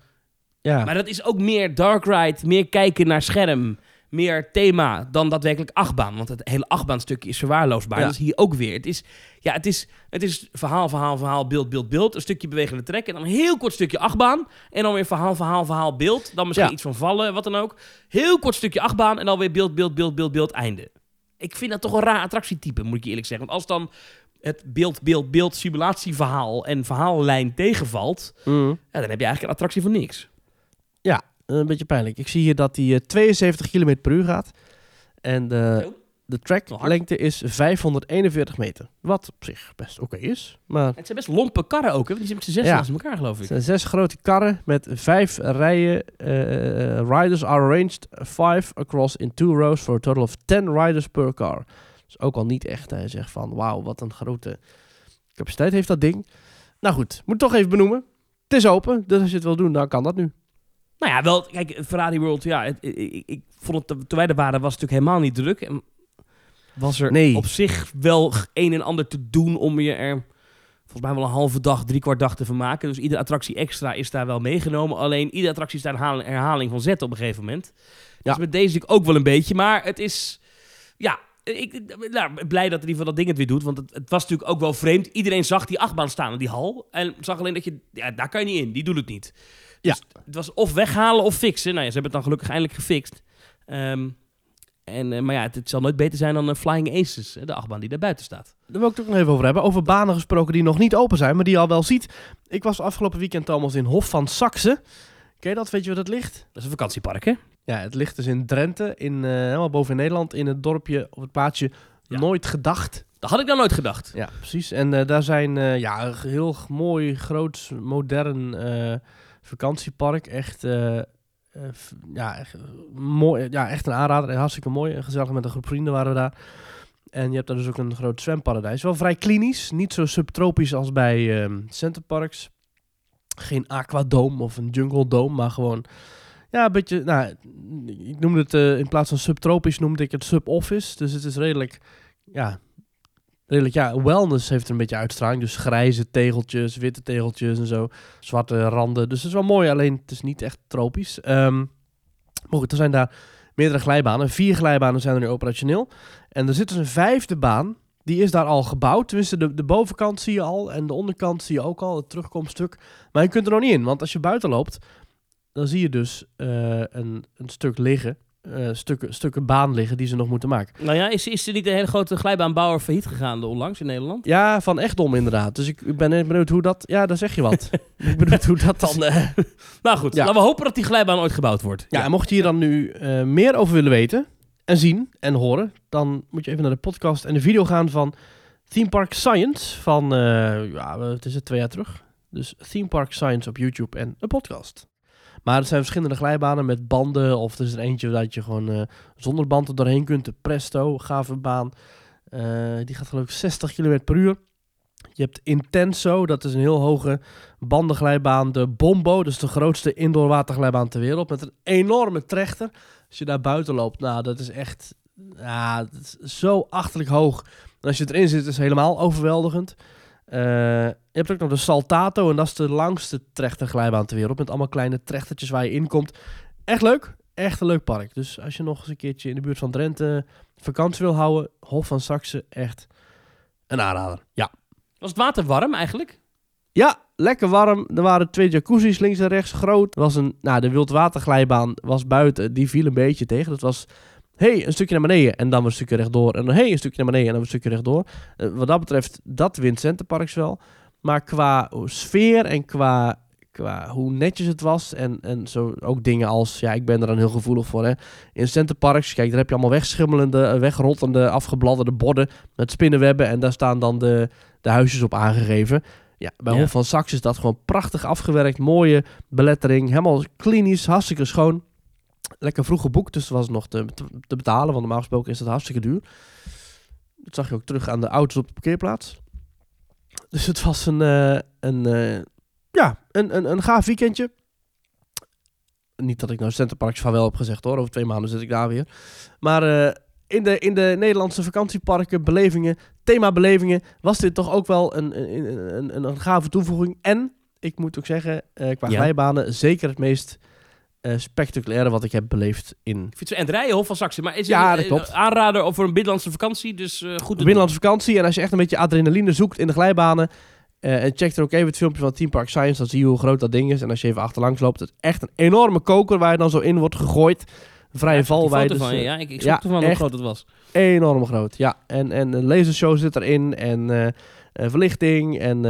ja, Maar dat is ook meer dark ride, meer kijken naar scherm, meer thema dan daadwerkelijk achtbaan. Want het hele achtbaanstukje is verwaarloosbaar. Ja. Dat is hier ook weer. Het is, ja, het is, het is verhaal, verhaal, verhaal, beeld, beeld, beeld. Een stukje bewegende trek en dan een heel kort stukje achtbaan. En dan weer verhaal, verhaal, verhaal, beeld. Dan misschien Ja. iets van vallen, wat dan ook. Heel kort stukje achtbaan en dan weer beeld, beeld, beeld, beeld, beeld, einde. Ik vind dat toch een raar attractietype, moet ik je eerlijk zeggen. Want als dan het beeld, beeld, beeld, simulatieverhaal en verhaallijn tegenvalt... mm, Ja, dan heb je eigenlijk een attractie voor niks. ja, een beetje pijnlijk. Ik zie hier dat eh, 72 km per uur gaat. En de, de tracklengte is 541 meter. Wat op zich best oké is. Maar Het zijn best lompe karren ook, hè? Die zijn met z'n zes Ja. naast elkaar, geloof het ik. zijn zes grote karren met vijf rijen. eh, riders are arranged five across in two rows for a total of 10 riders per car. Dus ook al niet echt. Hij zegt van wauw, wat een grote capaciteit heeft dat ding. Nou goed, moet toch even benoemen. Het is open, dus als je het wil doen, dan kan dat nu. Nou ja, wel, kijk, Ferrari World, ja, het- ik, ik, ik vond het, toen wij er waren, was het natuurlijk helemaal niet druk. En was er Nee. op zich wel een en ander te doen om je er volgens mij wel een halve dag, drie kwart dag te vermaken. Dus iedere attractie extra is daar wel meegenomen. Alleen iedere attractie is daar een herhaling, herhaling van zetten op een gegeven moment. Ja. Dus met deze natuurlijk ook wel een beetje. Maar het is, ja, ik nou, blij dat in ieder geval dat ding het weer doet. Want het, het was natuurlijk ook wel vreemd. Iedereen zag die achtbaan staan in die hal. En zag alleen dat je, ja, daar kan je niet in. Die doet het niet. Ja. Dus het was of weghalen of fixen. Nou ja, ze hebben het dan gelukkig eindelijk gefixt. Ehm, en, eh, maar ja, het, het zal nooit beter zijn dan een Flying Aces, de achtbaan die daar buiten staat. Daar wil ik het ook nog even over hebben. Over banen gesproken die nog niet open zijn, maar die je al wel ziet. Ik was afgelopen weekend, Thomas, in Hof van Saxe. Ken je dat? Weet je waar dat ligt? Dat is een vakantiepark, hè? Ja, het ligt dus in Drenthe, in, eh, helemaal boven in Nederland, in het dorpje of het plaatsje Ja. Nooit Gedacht. Dat had ik dan nooit gedacht. Ja, precies. En eh, daar zijn eh, ja, heel mooi, groot, modern eh, vakantiepark. Echt, eh, eh, ja, echt, eh, mooi, ja, echt een aanrader. En hartstikke mooi. Gezellig met een groep vrienden waren we daar. En je hebt daar dus ook een groot zwemparadijs. Wel vrij klinisch. Niet zo subtropisch als bij ehm Centerparks. Geen aquadome of een jungle dome, maar gewoon... Ja, een beetje... Nou, ik noemde het... in plaats van subtropisch noemde ik het sub-office. Dus het is redelijk... Ja, redelijk, ja, wellness heeft er een beetje uitstraling. Dus grijze tegeltjes, witte tegeltjes en zo. Zwarte randen. Dus het is wel mooi, alleen het is niet echt tropisch. Ehm maar goed, er zijn daar meerdere glijbanen. Vier glijbanen zijn er nu operationeel. En er zit dus een vijfde baan. Die is daar al gebouwd. Tenminste, de, de bovenkant zie je al. En de onderkant zie je ook al, het terugkomststuk. Maar je kunt er nog niet in. Want als je buiten loopt, dan zie je dus eh, een, een stuk liggen. Eh, stukken, stukken baan liggen die ze nog moeten maken. Nou ja, is, is er niet een hele grote glijbaanbouwer failliet gegaan onlangs in Nederland? Ja, van Echtdom inderdaad. Dus ik, ik ben benieuwd hoe dat... Ja, daar zeg je wat. ik benieuwd hoe dat dan... eh, Nou goed, Ja. laten we hopen dat die glijbaan ooit gebouwd wordt. Ja, en mocht je hier dan nu eh, meer over willen weten en zien en horen, dan moet je even naar de podcast en de video gaan van Theme Park Science van, ja, het is het twee jaar terug. Dus Theme Park Science op YouTube en een podcast. Maar er zijn verschillende glijbanen met banden of er is er eentje dat je gewoon eh, zonder band er doorheen kunt. De Presto, gave baan. Eh, die gaat geloof ik 60 km per uur. Je hebt Intenso, dat is een heel hoge bandenglijbaan. De Bombo, is de grootste indoor waterglijbaan ter wereld. Met een enorme trechter. Als je daar buiten loopt, nou, dat is echt ja, zo achterlijk hoog. Als je erin zit, is het helemaal overweldigend. Eh, je hebt ook nog de Saltato, en dat is de langste trechterglijbaan ter wereld. Met allemaal kleine trechtertjes waar je in komt. Echt leuk. Echt een leuk park. Dus als je nog eens een keertje in de buurt van Drenthe vakantie wil houden, Hof van Saxe, echt een aanrader. Ja. Was het water warm eigenlijk? Ja, lekker warm. Er waren twee jacuzzis links en rechts groot. Er was een, nou, de wildwaterglijbaan was buiten. Die viel een beetje tegen. Dat was hey, een stukje naar beneden en dan een stukje rechtdoor. En dan hey, een stukje naar beneden en dan een stukje rechtdoor. Uh, wat dat betreft, dat wint Centerparks wel. Maar qua sfeer en qua, qua hoe netjes het was en, en zo ook dingen als, ja, ik ben er dan heel gevoelig voor. Hè. In Centerparks, kijk, daar heb je allemaal wegschimmelende, eh, wegrottende, afgebladderde borden met spinnenwebben. En daar staan dan de, de huisjes op aangegeven. Ja, bij ja. Hof van Sax is dat gewoon prachtig afgewerkt. Mooie belettering. Helemaal klinisch, hartstikke schoon. Lekker vroeg geboekt, dus was nog te, te, betalen. Want normaal gesproken is dat hartstikke duur. Dat zag je ook terug aan de auto's op de parkeerplaats. Dus het was een, uh, een, uh, ja, een, een, een gaaf weekendje. Niet dat ik nou Centerparks van wel heb gezegd hoor. Over twee maanden zit ik daar weer. Maar uh, in, de, in de Nederlandse vakantieparken, belevingen, themabelevingen... was dit toch ook wel een, een, een, een, een gave toevoeging. En, ik moet ook zeggen, qua ja. glijbanen zeker het meest uh, spectaculaire wat ik heb beleefd in... Fietsen en rijden, Hof van Saxe. Maar is ja, een, dat klopt. aanrader over een binnenlandse vakantie, dus uh, goed. Een binnenlandse vakantie en als je echt een beetje adrenaline zoekt in de glijbanen... Uh, en check er ook even het filmpje van Team Park Science, dan zie je hoe groot dat ding is. En als je even achterlangs loopt, het is echt een enorme koker waar je dan zo in wordt gegooid. Vrije ja, valwijd. Dus, van, ja, ik, ik ja, ervan hoe groot het was. Enorm groot, ja. En, en een lasershow zit erin en uh, verlichting en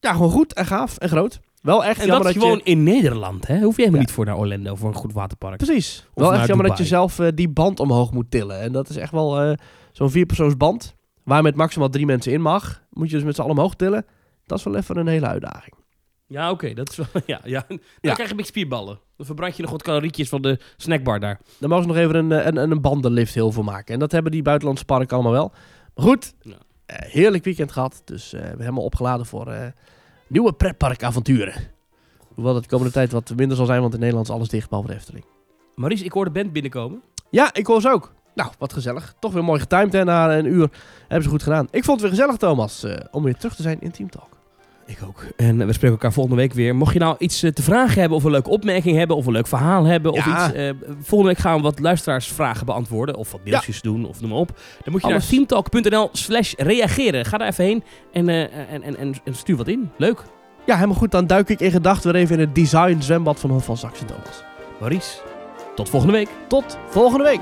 ja, gewoon goed en gaaf en groot. Wel echt en jammer dat, dat gewoon je... in Nederland, hè? Hoef je helemaal ja. niet voor naar Orlando voor een goed waterpark. Precies. Of wel echt jammer Dubai. dat je zelf uh, die band omhoog moet tillen. En dat is echt wel uh, zo'n vierpersoonsband. Waar met maximaal drie mensen in mag. Moet je dus met z'n allen omhoog tillen. Dat is wel even een hele uitdaging. Ja, oké. Okay, dat is wel... Ja, ja. Dan ja. krijg je een beetje spierballen. Dan verbrand je nog wat calorietjes van de snackbar daar. Dan mogen ze nog even een, een, een bandenlift heel veel maken. En dat hebben die buitenlandse parken allemaal wel. Maar goed, ja. Uh, heerlijk weekend gehad. Dus we hebben helemaal opgeladen voor nieuwe pretparkavonturen. Hoewel het de komende tijd wat minder zal zijn, want in Nederland is alles dicht, behalve de Efteling. Maurice, ik hoor de band binnenkomen. Ja, ik hoor ze ook. Nou, wat gezellig. Toch weer mooi getimed na een uur. Hebben ze goed gedaan. Ik vond het weer gezellig, Thomas, om weer terug te zijn in Team Talk. Ik ook. En we spreken elkaar volgende week weer. Mocht je nou iets uh, te vragen hebben, of een leuke opmerking hebben, of een leuk verhaal hebben, ja. of iets. Uh, volgende week gaan we wat luisteraarsvragen beantwoorden, of wat mailtjes ja. doen, of noem maar op. Dan moet je Alles. naar teamtalk.nl slash reageren. Ga daar even heen en, en, en, en, stuur wat in. Leuk. Ja, helemaal goed. Dan duik ik in gedachten weer even in het design zwembad van Hof van Saxe, Thomas. Maurice, tot volgende week. Tot volgende week.